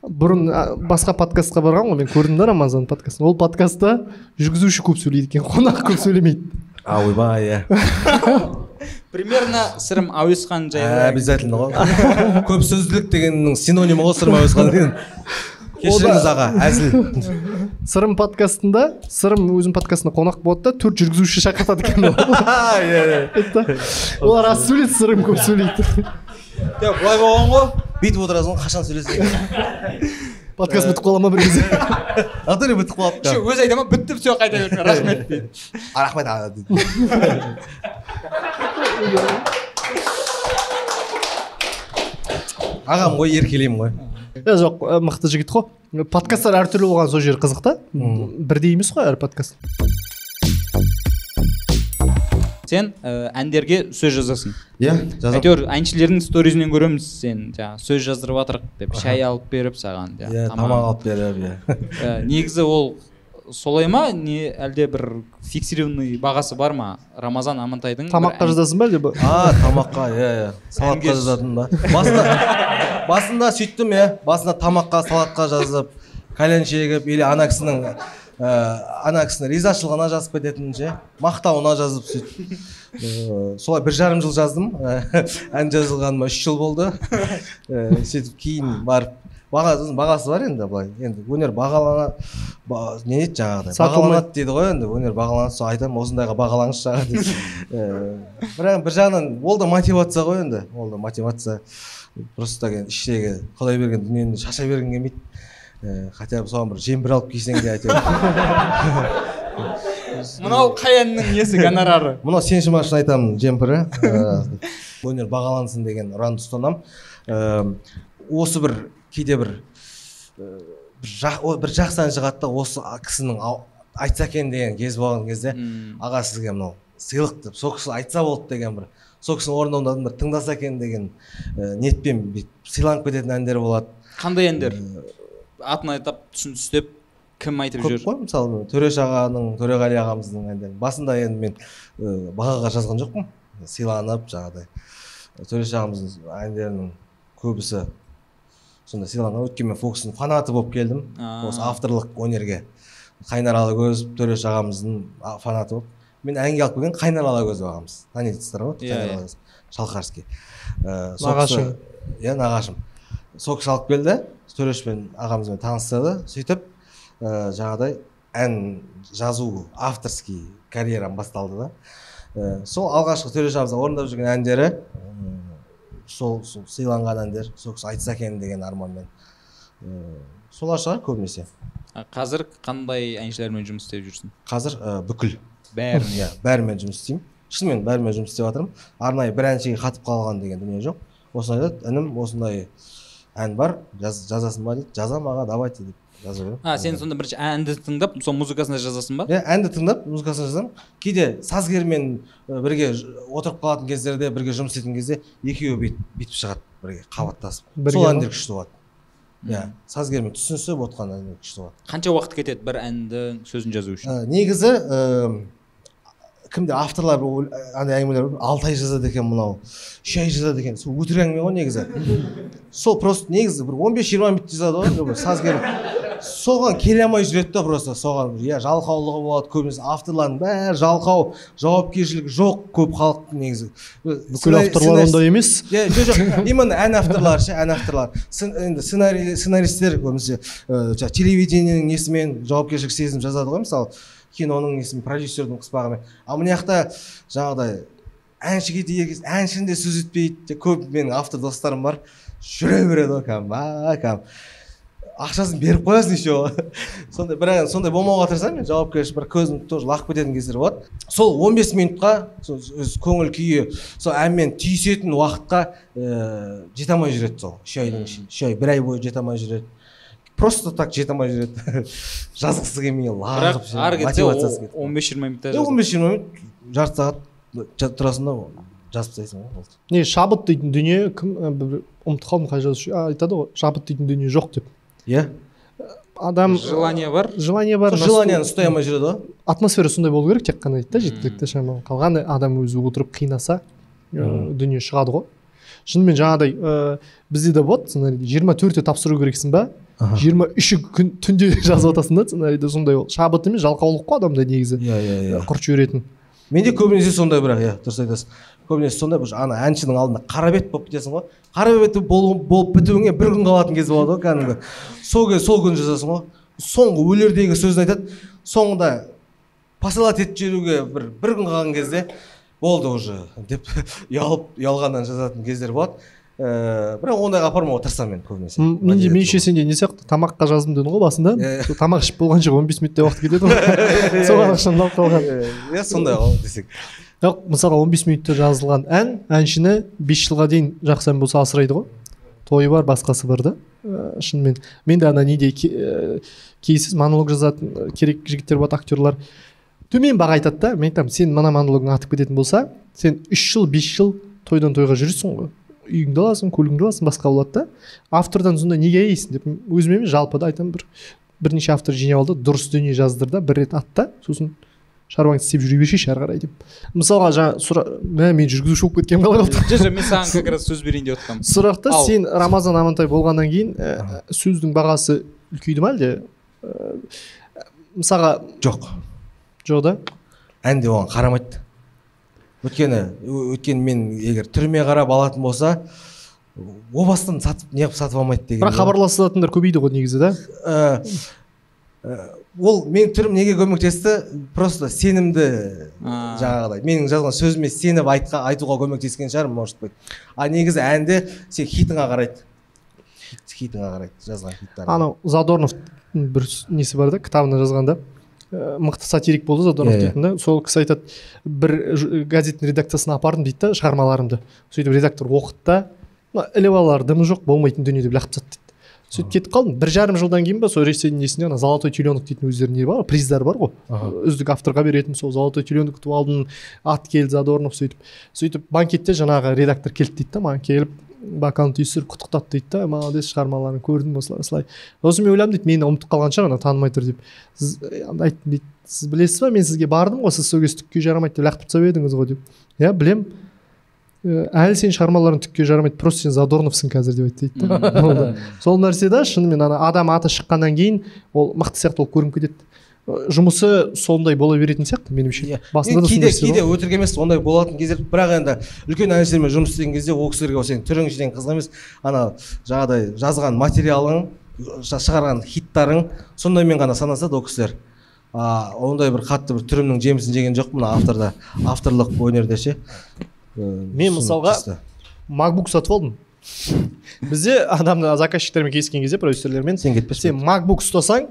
C: Бұрын басқа подкастқа барған ғой мен көрдім да рамазан подкастын. Ол подкастта жүргізуші көп сөйлейді екен қонақ көп сөйлемейді.
A: А ойбай иә.
B: Примерно сырым әуесхан жайлы.
A: Обязательно ғой. Көп сөзділік дегеннің синонимі ғой сырым әуесхан деген. Кешіріңіз аға әзіл.
C: Сырым подкастында сырым өзінің подкастына қонақ болады да төрт жүргізуші шақыртады екен
A: иә иә
C: олар аз сөйлейді сырым көп сөйлейді.
B: Жоқ былай болған ғой.
A: Бүйтіп отырасың ғой қашан сөйлесең
C: подкаст бітіп қала ма бір кезде?
A: Натуре бітіп қалыпты
B: еще өзі айта ма? Бітті все қайта берме рахмет дейді.
A: А, рахмет аға дейді. Ағам ғой еркелеймін ғой.
C: Жоқ мықты жігіт қой. Подкасттар әртүрлі болған сол жері қызық та. Бірдей емес қой әр подкаст.
B: Сен ә, әндерге сөз жазасың.
A: Иә жазамын
B: әйтеуір әншілердің сторизінен көреміз сен жаңағы сөз жаздырып жатырық деп шай алып беріп саған
A: иә
B: тамақ.
A: тамақ алып беріп иә.
B: Ә, негізі ол солай ма? Не әлде бір фиксированный бағасы бар ма? Рамазан амантайдың
C: тамаққа жазасың ба әлде
A: а тамаққа иә иә. Салатқа жазатын ба басында басында сөйттім иә. басында тамаққа салатқа жазып кальян шегіп или ана кісінің ә, ана кісінің ризашылығына жазып кететін ше мақтауына жазып сөйтіп ә, солай бір жарым жыл жаздым. Ә, ән жазылғаныма үш жыл болды. Ә, сөйтіп кейін барып бағасы бағасы бар енді былай. Енді өнер бағалана ба, не дейді жаңағыдай? Бағаланады дейді ғой енді өнер бағаланады сол айтамын осындайға бағалаңызшы аға деп Ііі, бірақ бір жағынан ол да мотивация ғой енді ол да мотивация. Просто так енді іштегі құдай берген дүниені шаша бергің келмейді ііі хотя бы соған бір жемпір алып кисең де әйтеуір
B: мынау қай әннің несі гонорары?
A: Мынау сен үшін айтамын жемпірі. Өнер бағалансын деген ұранды ұстанамын осы бір кейде бір бір, жақсы ән шығады да осы кісінің айтса екен деген кез болған кезде аға сізге мынау сыйлық деп сол кісі айтса болды деген бір сол кісінің орындауында бір тыңдаса екен деген ііі, ниетпен бүйтіп сыйланып кететін әндер болады.
B: Қандай әндер? Атын атап түсін түстеп кім айтып
A: көп
B: жүр?
A: қой мысалы төреш ағаның төреғали ағамыздың әндері. Басында енді мен ііі, бағаға жазған жоқпын. Сыйланып жаңағыдай. Төреш ағамыздың әндерінің көбісі сондай сыйланған. Өйткені мен фокустың фанаты болып келдім. Осы авторлық өнерге. Қайнар алагөз төреш ағамыздың фанаты болып. Мен әнге алып келген қайнар алагөз ағамыз танитынсыздар ғой
B: Иә,
A: қайнар
B: иә.
A: алагөз шалқарский.
C: Нағашың.
A: кісі- иә нағашым. Сол кісі алып келді төрешпен ағамызбен таныстырды сөйтіп ә, жаңағыдай ән жазу авторский карьерам басталды да. Ә, сол алғашқы төреш ағамыздың орындап жүрген әндері сол сол сыйланған әндер сол кісі айтса екен деген арманмен. Ә, солар шығар көбінесе.
B: Қазір қандай әншілермен жұмыс істеп жүрсің?
A: Қазір ә, бүкіл.
B: Бәрін
A: иә бәрімен жұмыс істеймін. Шынымен бәрімен жұмыс істеп жатырмын. Арнайы бір әншіге қатып қалған деген дүние жоқ. Осылай айтады інім осындай ән бар жаз, жазасың ба дейді. Жазамын аға давайте деп жаза беремін
B: а сен сонда бірінші әнді тыңдап сол музыкасын да жазасың ба?
A: Иә әнді тыңдап музыкасын жазамын. Кейде сазгермен бірге отырып қалатын кездерде бірге жұмыс істейтін кезде екеуі бүйтіп бүйтіп шығады бірге қабаттасып.
C: Бірге
A: сол әндер күшті болады. Иә сазгермен түсінісіп отқан әндер күшті болады.
B: Қанша уақыт кетеді бір әндің сөзін жазу үшін?
A: Ә, негізі кімде авторлар андай әңгімелер алты ай жазады екен мынау үш ай жазады екен сол өтірік әңгіме ғой негізі. Сол просто негізі бір он бес жиырма минут жазады ғой бір сазгер. Соған келе алмай жүреді да просто соған иә жалқаулығы болады көбінесе авторлардың бәрі жалқау жауапкершілігі жоқ көп халық негізі.
C: Бүкіл авторлар ондай емес.
A: Иә жоқ жоқ именно ән авторлары ше ән авторлар. Сын- енді сценарий сценаристтер көбінесе жаңағы телевидениенің несімен жауапкершілік сезініп жазады ғой мысалы. Киноның несімен продюсердің қыспағымен ал мына жақта жаңағыдай әншіге тиер кезде әншінің де сөз етпейді көп менің автор достарым бар. Жүре береді ғой кәдімгі кәдімгі ақшасын беріп қоясың еще. Сондай бірақ сондай болмауға тырысамын мен жауапкершілік бір көзім тоже лағып кететін кездер болады. Сол 15 минутқа өз көңіл күйі сол әнмен түйісетін уақытқа ыыы жете алмай жүреді сол. Үш айдың ішінде үш ай бір ай бойы жете алмай жүреді. Просто так жете алмай жүреді. Жазғысы келмей
B: бірақ
A: лағып
B: ары кетсе
A: мотивациясы кетіп
B: он бес жиырма минутта
A: он бес жиырма минут жарты сағат тұрасың да жазып тастайсың ғой болды.
C: не шабыт дейтін дүние кім бір- ұмытып қалдым қай жазушы а, айтады ғой шабыт дейтін дүние жоқ деп.
A: Иә
C: адам
B: желание бар?
C: желание бар
A: сол желанияны ұстай алмай жүреді ғой.
C: атмосфера сондай болу керек тек қана дейді да жеткілікті шамалы қалған адам өзі отырып қинаса дүние шығады ғой. Шынымен жаңағыдай ә, бізде де болады сценарийде жиырма төртте тапсыру керексің ба? Жиырма үші күн түнде жазып жатасың да сценарийді сондай ол. Шабыт емес жалқаулық қой адамда негізі.
A: Иә иә иә.
C: Құрт жіберетін.
A: Менде көбінесе сондай бірақ иә дұрыс айтасың. Көбінесе сондай ана әншінің алдында қара бет болып кетесің ғой. Қара бет бол- болып бітуіңе бір күн қалатын кез болады ғой кәдімгі. Сол кез сол күні жазасың ғой. Соңғы өлердегі сөзін айтады. Соңында посылать етіп жіберуге бір бір күн қалған кезде болды уже деп ұялып ұялғаннан жазатын кездер болады. Ііі бірақ ондайға апармауға тырысамын мен көбінесе.
C: Менде меніңше сенде не сияқты тамаққа жаздым дедің ғой басында?
A: Иә.
C: сол тамақ ішіп болғанша он бес минуттай уақыт кетеді ғой. Соған ықшамдалып қалған.
A: Иә сондай ғой десек.
C: Жоқ мысалға он бес минутта жазылған ән әншіні бес жылға дейін жақсы ән болса асырайды ғой. Тойы бар басқасы бар да. Ә, шынымен. Мен де ана неде ке- кейсіз монолог жазатын керек жігіттер болады актерлар. Төмен баға айтады да. Мен айтамын сен мына монологың атып кететін болса сен үш жыл бес жыл тойдан тойға жүресің ғой. Үйіңді аласың көлігіңді аласың басқа болады да. Автордан сонда неге аяйсың деп өзіме емес жалпы да айтамын бір бірнеше автор жинап алды дұрыс дүние жаздыр да бір рет ат та сосын шаруаңды істеп жүре бершейші ары қарай деп. Мысалға жаңа сұра мә мен жүргізуші болып кеткенім қалай қалды
B: жоқ жоқ мен саған как раз сөз берейін деп отырғанмын.
C: Сұрақта
B: Ал.
C: сен рамазан амантай болғаннан кейін ә, сөздің бағасы үлкейді ма әлде? Ә, мысалға
A: жоқ.
C: Жоқ да?
A: Ән де оған қарамайды. Өйткені өйткені мен егер түріме қарап алатын болса о бастан сатып неғып сатып алмайды деген
C: бірақ хабарласатындар көбейді ғой негізі да.
A: Ә, ә, ол менің түрім неге көмектесті? Просто сенімді жаңағыдай менің жазған сөзіме сеніп айтқа, айтуға көмектескен шығар может быть. А негізі әнді сен хитіңа қарайды. Хит- хитіңа қарайды жазған хиттар
C: анау задорнов бір несі бар да кітабына жазғанда мықты сатирик болды задорнов
A: Иә, иә.
C: дейтін да. Сол кісі айтады бір ж- газеттің редакциясына апардым дейді да шығармаларымды сөйтіп редактор оқыды да мына іліп алар дымы жоқ болмайтын дүние деп лақтырып тастады дейді. Сөйтіп кетіп қалдым. Бір жарым жылдан кейін ба сол ресейдің несінде ана золотой теленок дейтін өздерінің не бар ғой приздар бар ғой. Үздік авторға беретін сол золотой теленок ұтып алдым ат келді задорнов сөйтіп. Сөйтіп банкетте жаңағы редактор келді дейді да маған келіп. Бокалын түйістіріп құттықтады дейді да. Молодец шығармаларың көрдім осылай осылай. Сосын мен ойладым дейді мені ұмытып қалған шығар ана танымай тұр деп. Сіз айттым дейді. Сіз білесіз ба мен сізге бардым ғой сіз сол кезде түкке жарамайды деп лақтырып тастап едіңіз ғой деп. Иә білем. Әлі сенің шығармаларың түкке жарамайды просто сен задорновсың қазір деп айтты дейді да. Сол нәрсе да шынымен ана адам аты шыққаннан кейін ол мықты сияқты болып көрініп кетеді. Жұмысы сондай бола беретін сияқты меніңше басында
A: Мен
C: да
A: кейде кейде өтірік емес ондай болатын кездер. Бірақ енді үлкен әншілермен жұмыс істеген кезде ол кісілерге ол сенің түрің жеңіл қызық емес. Ана жаңағыдай жазған материалың шығарған хиттарың сондаймен ғана санасады ол кісілер. А ондай бір қатты бір түрімнің жемісін жеген жоқпын мына авторда. Авторлық өнерде ше.
C: Мен мысалға- макбук сатып алдым. Бізде адамды заказчиктермен кездескен кезде продюсерлермен
A: сен кетпеші
C: сен макбук ұстасаң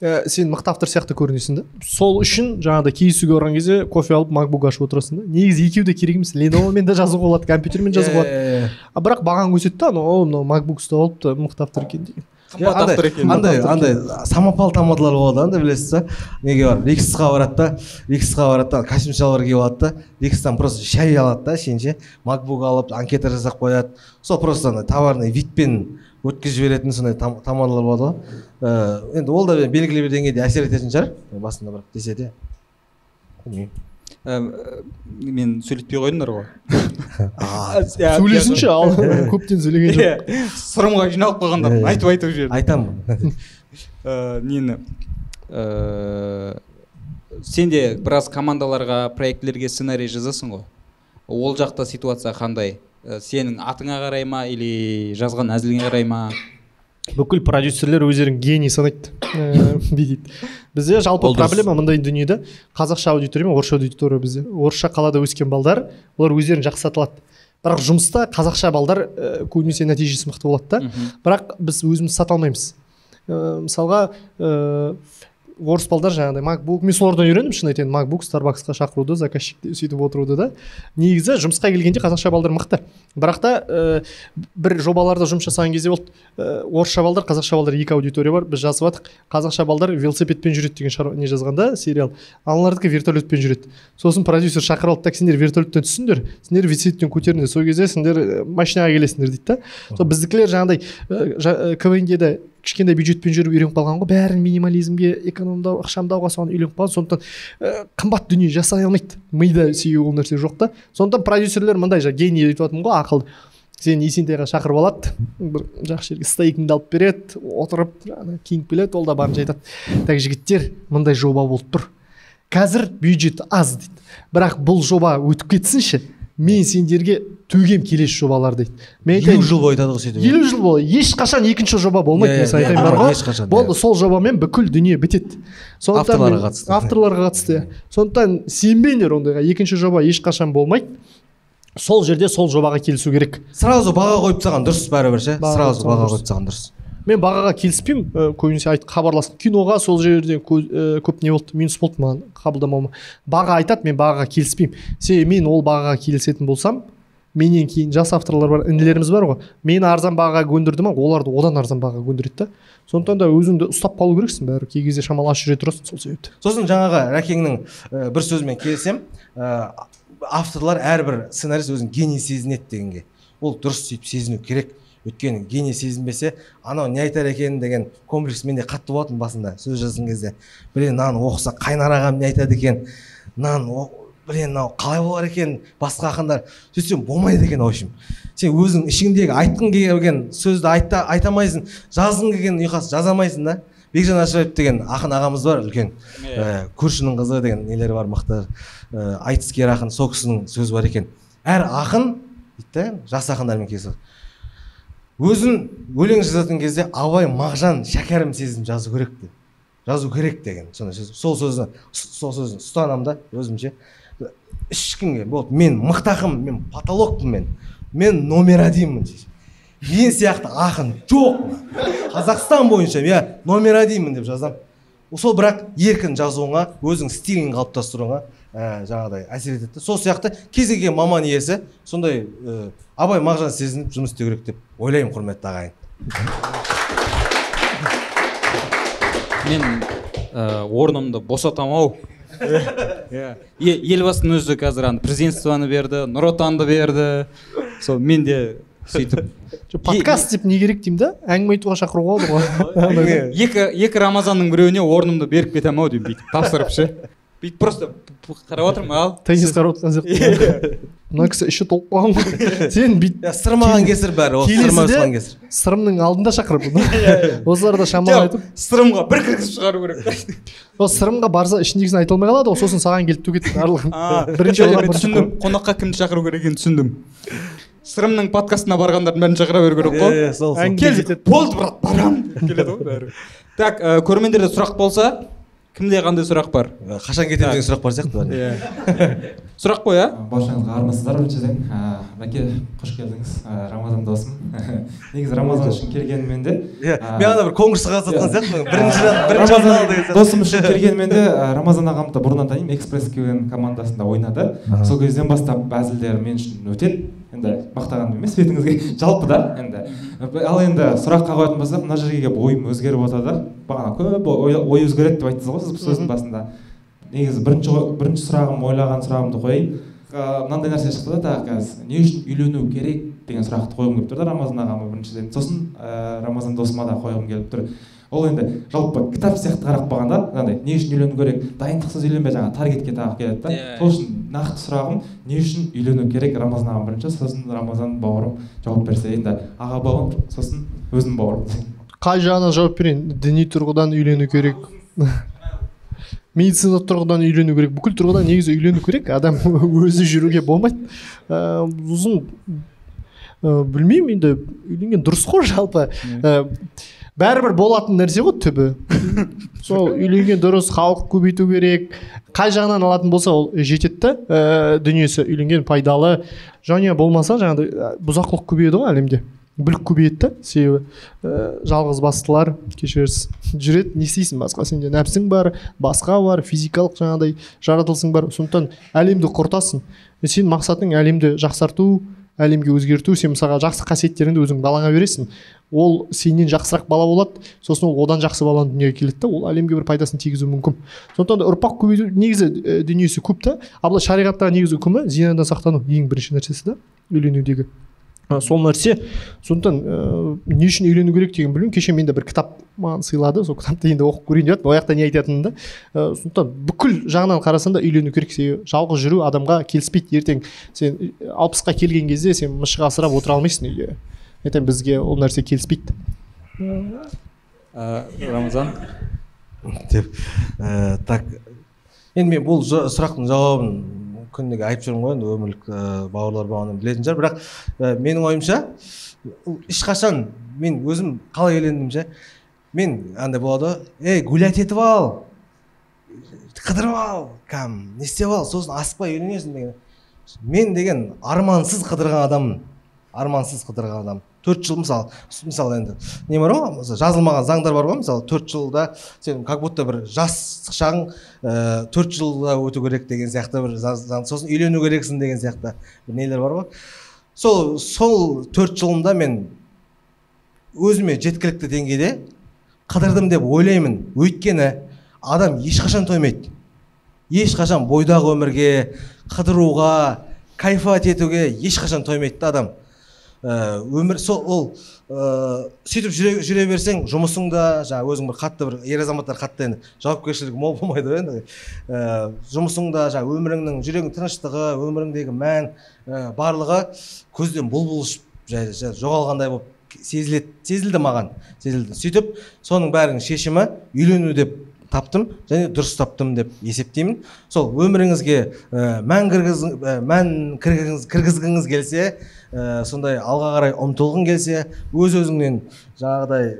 C: ә, сен мықты автор сияқты көрінесің да? Сол үшін жаңағыдай кездесуге барған кезде кофе алып макбук ашып отырасың да. Негізі екеуі де керек емес. Леновомен де жазуға болады компьютермен жазуға болады. А бірақ бағаң өседі да анау о мынау макбук ұстап алыпты мықты автор екен деген.
A: Андай андай андай самопал тамадалар болады андай білесіз ба? Неге барып риксқа барады да риксқа барады да костюм шалбар киіп алады да рикстан просто шай алады да ішейін ше макбук алып анкета жасап қояды. Сол просто андай товарный видпен өткізіп жіберетін сондай там- тамадалар болады ғой. Э, енді ол да белгілі бір деңгейде әсер ететін шығар. Басында бірақ десе де. Білмеймін.
B: Ә, мен сөйлетпей қойдыңдар ғой.
C: Сөйлесінші ал көптен сөйлеген жоқ.
B: сырымға жиналып қалғанда
A: иә.
B: айтып айтып жібердім
A: айтамын
B: нені? Сен де біраз командаларға проектілерге сценарий жазасың ғой. Ол жақта ситуация қандай? Ә, сенің атыңа қарай ма или жазған әзіліңе қарай ма?
C: Бүкіл продюсерлер өздерін гений санайды. Ә, бүйтеді бізде жалпы проблема мындай дүниеде. Қазақша аудитория мен орысша аудитория бізде? Орысша қалада өскен балдар олар өздерін жақсы сата алады бірақ жұмыста қазақша балдар ә, көбінесе нәтижесі мықты болады да. Бірақ біз өзіміз сата алмаймыз. Ә, мысалға ә, орыс балдар жаңағыдай макбук мен солардан үйрендім шын айтайын макбук старбаксқа шақыруды заказчикті сөйтіп отыруды да. Негізі жұмысқа келгенде қазақша балдар мықты. Бірақ та ә, бір жобаларда жұмыс жасаған кезде болды. Ә, орысша балдар қазақша балдар екі аудитория бар біз жазып жатық қазақша балдар велосипедпен жүреді деген шаруа не жазғанда сериал. Аналардікі вертолетпен жүреді. Сосын продюсер шақырып алды да сендер вертолеттен түссіңдер сендер велосипедтен көтеріңдер сол кезде сендер ә, машинаға келесіңдер дейді да. Сол біздікілер жаңағыдай ә, жа- ә, квн де де кішкентай бюджетпен жүріп үйреніп қалған ғой. Бәрін минимализмге экономдау ықшамдауға соған үйреніп қалған. Сондықтан ә, қымбат дүние жасай алмайды. Мида сүйеу ол нәрсе жоқ та. Сондықтан продюсерлер мындай жаңа гений айтып жатырмын ғой ақылды сені есентайға шақырып алады бір жақсы жерге стейкіңді алып береді отырып киініп келеді ол да барынша айтады. Так жігіттер мындай жоба болып тұр. Қазір бюджет аз дейді. Бірақ бұл жоба өтіп кетсінші мен сендерге төгем келесі жобалар дейді. Мен
A: елу
C: айтайын
A: жыл бойы айтады ғой сөйтіп
C: елу жыл бойы ешқашан екінші жоба болмайды
A: Иә,
C: мен саған
A: иә,
C: айтайын бар ғой
A: ешқашан,
C: болды
A: иә.
C: сол жобамен бүкіл дүние бітеді. Сондықтан
A: Авторларға қатысты.
C: авторларға қатысты. Иә сондықтан сенбеңдер ондайға екінші жоба ешқашан болмайды. Сол жерде сол жобаға келісу керек.
A: Сразу баға қойып тастаған дұрыс бәрібір ше? Сразу баға қойып тастаған дұрыс.
C: Мен бағаға келіспеймін. Ә, көбінесе айт хабарласып киноға сол жерде көз, ә, көп не болды минус болды маған қабылдамауыма. Баға айтады мен бағаға келіспеймін. Себебі мен ол бағаға келісетін болсам менен кейін жас авторлар бар інілеріміз бар ғой. Мені арзан бағаға көндірді ма олар да одан арзан бағаға көндіреді да. Сондықтан да өзіңді ұстап қалу керексің бәрі кей кезде шамалы аш жүре тұрасың сол себепті.
A: Сосын жаңағы рәкеңнің ә, бір сөзімен келісемін. Ә, авторлар әрбір сценарист өзін гений сезінеді дегенге. Ол дұрыс сөйтіп сезіну керек. Өйткені гений сезінбесе анау не айтар екен деген комплекс менде қатты болатын басында сөз жазған кезде. Блин мынаны оқыса қайнар ағам не айтады екен? Мынаны блин мынау қалай болар екен басқа ақындар? Сөйтсем болмайды екен в общем сен өзің ішіңдегі айтқың келген сөзді айта, айта алмайсың жазғың келген ұйқас жаза алмайсың да. Бекжан ашаев деген ақын ағамыз бар үлкен. Ә, көршінің қызы деген нелері бар мықты. Ә, айтыскер ақын сол кісінің сөзі бар екен. Әр ақын дейді да жас ақындармен кездесіп өзін өлең жазатын кезде абай мағжан шәкәрім сезім жазу керек деп. Жазу керек деген сондай сөз. Сол сөзді сол сөзді ұстанамын да өзімше. Ешкімге болды мен мықты ақынмын мен потолокпын мен. Мен номер одинмін мен сияқты ақын жоқ қазақстан бойынша я номер одинмін деп жазамын. Сол бірақ еркін жазуыңа өзің стилін қалыптастыруыңа ә, жаңағыдай әсер етеді сол сияқты кез келген маман иесі сондай ә, абай мағжан сезініп жұмыс істеу керек деп ойлаймын құрметті ағайын.
B: Мен ә, орнымды босатамын ау. Иә. Елбасының өзі қазір ана президентствоны берді нұр отанды берді. Сол мен де сөйтіп.
C: Подкаст деп не керек деймін да? Әңгіме айтуға шақыруға болады ғой.
B: Екі екі рамазанның біреуіне орнымды беріп кетемін ау деймін бүйтіп тапсырып ше. Бүйтіп просто қарап отырмын ал.
C: Теннис қарап отырған сияқты. Мына кісі іші толып қалған ғой. Сен бүйтіп
A: иә сырмаған кесір бәрі ол сырма
C: келесіде
A: өскен кесір.
C: сырымның алдында шақырып осы арада шамалы айтып
B: сырымға бір кіргізіп шығару керек. Та
C: ол сырымға барса ішіндегісін айта алмай қалады ғой сосын саған келіп төгеді барлығын. Бірінші
B: түсіндім қонаққа кімді шақыру керек екенін түсіндім. Сырымның подкастына барғандардың бәрін шақыра беру керек қой.
A: Иә сол
B: кел болды брат барамын келеді ғой бәрі. Так көрермендерде сұрақ болса кімде қандай сұрақ бар?
A: Қашан кетемін деген сұрақ бар сияқты
B: иә. Сұрақ қой а?
G: Баршаңызға армысыздар біріншіден ә, мәке қош келдіңіз. Рамазан досым. Негізі рамазан үшін келгенмен де
A: иә мен ана бір конкурсқа қатысатын сияқтымын бірінші
G: рамазан досым үшін келгенмен де рамазан ағамды бұрыннан танимын экспресс квн командасында ойнады. Сол кезден бастап әзілдері мен үшін өтеді. Енді мақтағаным емес бетіңізге жалпы да. Енді ал енді сұраққа қоятын болсақ мына жерге келіп ойым өзгеріп отыр да бағана көп ой, өзгереді деп айттыңыз ғой сіз сөздің басында. Негізі бірінші бірінші сұрағым ойлаған сұрағымды қояйын. Мынандай нәрсе шықты да тағы қазір. Не үшін үйлену керек деген сұрақты қойғым келіп тұр да рамазан ағама біріншіден. Сосын ә, рамазан досыма да қойғым келіп тұр. Ол енді жалпы кітап сияқты қарап қалғанда мынандай не үшін үйлену керек? Дайындықсыз үйленбе жаңағы таргетке тағы келеді да. Сол үшін нақты сұрағым не үшін үйлену керек? Рамазан ағам бірінші сосын рамазан бауырым жауап берсе енді аға бауырым сосын өзім бауырым.
C: Қай жағынан жауап берейін? Діни тұрғыдан үйлену керек. Медицина тұрғыдан үйлену керек. Бүкіл тұрғыдан негізі үйлену керек. Адам өзі жүруге болмайды. Ә, ұзын ә, білмеймін енді. Үйленген дұрыс қой жалпы. Ә, бәрібір болатын нәрсе ғой түбі. Сол үйленген дұрыс халық көбейту керек. Қай жағынан алатын болса ол жетеді да ә, дүниесі. Үйленген пайдалы. Және болмаса жаңағыдай ә, бұзақылық көбейеді ғой әлемде. Бүлік көбейеді да. Себебі ә, жалғыз бастылар кешірерсіз. Жүреді не істейсің басқа? Сенде нәпсің бар басқа бар физикалық жаңағыдай жаратылысың бар. Сондықтан әлемді құртасың. Е, сенің мақсатың әлемді жақсарту әлемге өзгерту. Сен мысалға жақсы қасиеттеріңді өзің балаңа бересің. Ол сенен жақсырақ бала болады. Сосын ол одан жақсы баланы дүниеге келеді да. Ол әлемге бір пайдасын тигізуі мүмкін. Сондықтан да ұрпақ көбейту негізі ә, дүниесі көп та. Ал былай шариғаттағы негізгі үкімі зинадан сақтану ең бірінші нәрсесі да. Үйленудегі. А, сол нәрсе сондықтан ыыы не үшін үйлену керек деген білмеймін. Кеше менде бір кітап маған сыйлады сол кітапты енді оқып көрейін деп жатырмын. Ол жақта не айтатынын да. Ә, сондықтан бүкіл жағынан қарасаң да үйлену керек. Себебі жалғыз жүру адамға келіспейді. Ертең сен ы, алпысқа келген кезде сен мышық асырап отыра алмайсың үйде ертең бізге ол нәрсе келіспейді.
B: Ә, рамазан?
A: Деп ә, так. Енді мен бұл сұрақтың жауабын күніге айтып жүрмін ғой енді өмірлік бауырлар бағана білетін шығар. Бірақ ә, менің ойымша ешқашан мен өзім қалай үйлендім ше? Мен андай болады ғой ей гулять етіп ал қыдырып ал кәм не істеп ал сосын асықпай үйленесің деген. Мен деген армансыз қыдырған адаммын. Армансыз қыдырған адам. Төрт жыл мысалы мысалы енді не бар ғой жазылмаған заңдар бар ғой мысалы төрт жылда сен как будто бір жас шағың төрт жылда өту керек деген сияқты бір сосын үйлену керексің деген сияқты бір нелер бар ғой. Сол сол төрт жылымда мен өзіме жеткілікті деңгейде қыдырдым деп ойлаймын. Өйткені адам ешқашан тоймайды. Ешқашан бойдағы өмірге қыдыруға кайфовать етуге ешқашан тоймайды да адам. Өмір сол ол ә, сөйтіп жүре, жүре берсең жұмысыңда жаңағы өзің бір қатты бір ер азаматтар қатты енді жауапкершілігі мол болмайды ғой енді. Ә, жұмысыңда жаңағы өміріңнің жүрегің тыныштығы өміріңдегі мән ә, барлығы көзден бұлбұл ұшып жоғалғандай болып сезіледі сезілді маған сезілді. Сөйтіп соның бәрінің шешімі үйлену деп таптым және дұрыс таптым деп есептеймін. Сол өміріңізге ә, мән кіргіз ә, мән кіргізгіңіз, кіргізгіңіз келсе ә, сондай алға қарай ұмтылғың келсе өз өзіңнен жаңағыдай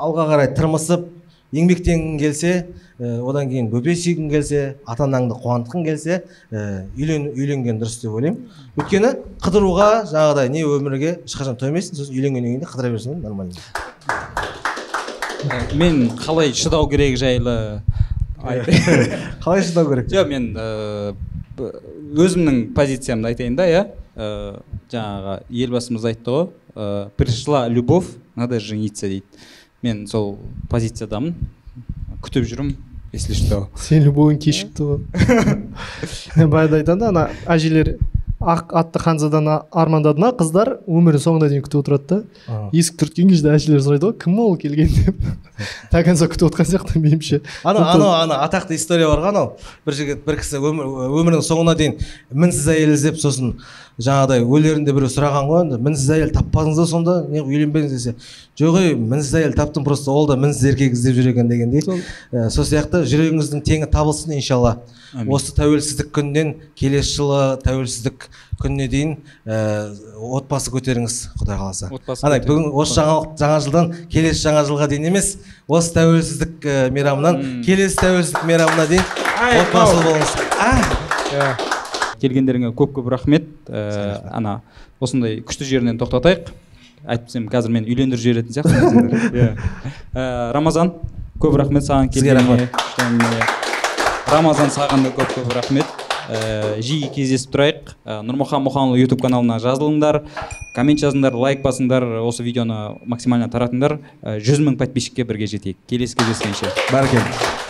A: алға қарай тырмысып еңбектенгің келсе ә, одан кейін бөпе сүйгің келсе ата анаңды қуантқың келсе ә, үйлен, үйленген дұрыс деп ойлаймын. Өйткені қыдыруға жаңағыдай не өмірге ешқашан тоймайсың сосын үйленгеннен кейін де қыдыра берсең нормально.
B: Ә, мен қалай шыдау керек жайлы
A: қалай шыдау керек?
B: Жоқ мен өзімнің позициямды айтайын да иә. Ә, жаңағы елбасымыз айтты ғой ә, пришла любовь надо жениться дейді. Мен сол позициядамын. Күтіп жүрмін если что.
C: Сен любойың кешікті ғой. Баяғыда айтады ана әжелер ақ атты ханзадан а- армандады ма? Қыздар өмірінің соңына дейін күтіп отырады да. Есік түрткен кезде әжелер сұрайды ғой кім ол келген? деп. До конца күтіп отқан сияқты меніңше
A: анау анау ана атақты история бар ғой анау. Бір жігіт бір кісі өмір, өмірінің соңына дейін мінсіз әйел іздеп сосын жаңағыдай өлерінде біреу сұраған ғой енді мінсіз әйел таппадыңыз ба сонда? Неғып үйленбедіңіз десе. Жоқ ей мінсіз әйел таптым просто ол да мінсіз еркек іздеп жүр екен дегендей Ә, сол сияқты жүрегіңіздің теңі табылсын иншалла. Осы тәуелсіздік күнінен келесі жылы тәуелсіздік күніне дейін ә, отбасы көтеріңіз құдай қаласа.
B: Отбасы
A: бүгін осы жаңа жаңа жылдан келесі жаңа жылға дейін емес осы тәуелсіздік ә, мейрамынан келесі тәуелсіздік мейрамына дейін отбасылы болыңыз. А!
B: Келгендеріңе көп көп рахмет ә, ана осындай күшті жерінен тоқтатайық. Әйтпесем қазір мені үйлендіріп жіберетін сияқтысыңдар иә. Ә, рамазан көп рахмет саған келгеніңе рамазан саған да көп көп рахмет. Ә, жиі кездесіп тұрайық. Ә, нұрмұхан мұханұлы ютуб каналына жазылыңдар. Коммент жазыңдар лайк басыңдар. Осы видеоны максимально таратыңдар. Ә, жүз мың подписчикке бірге жетейік. Келесі кездескенше.
A: Бәрекелді.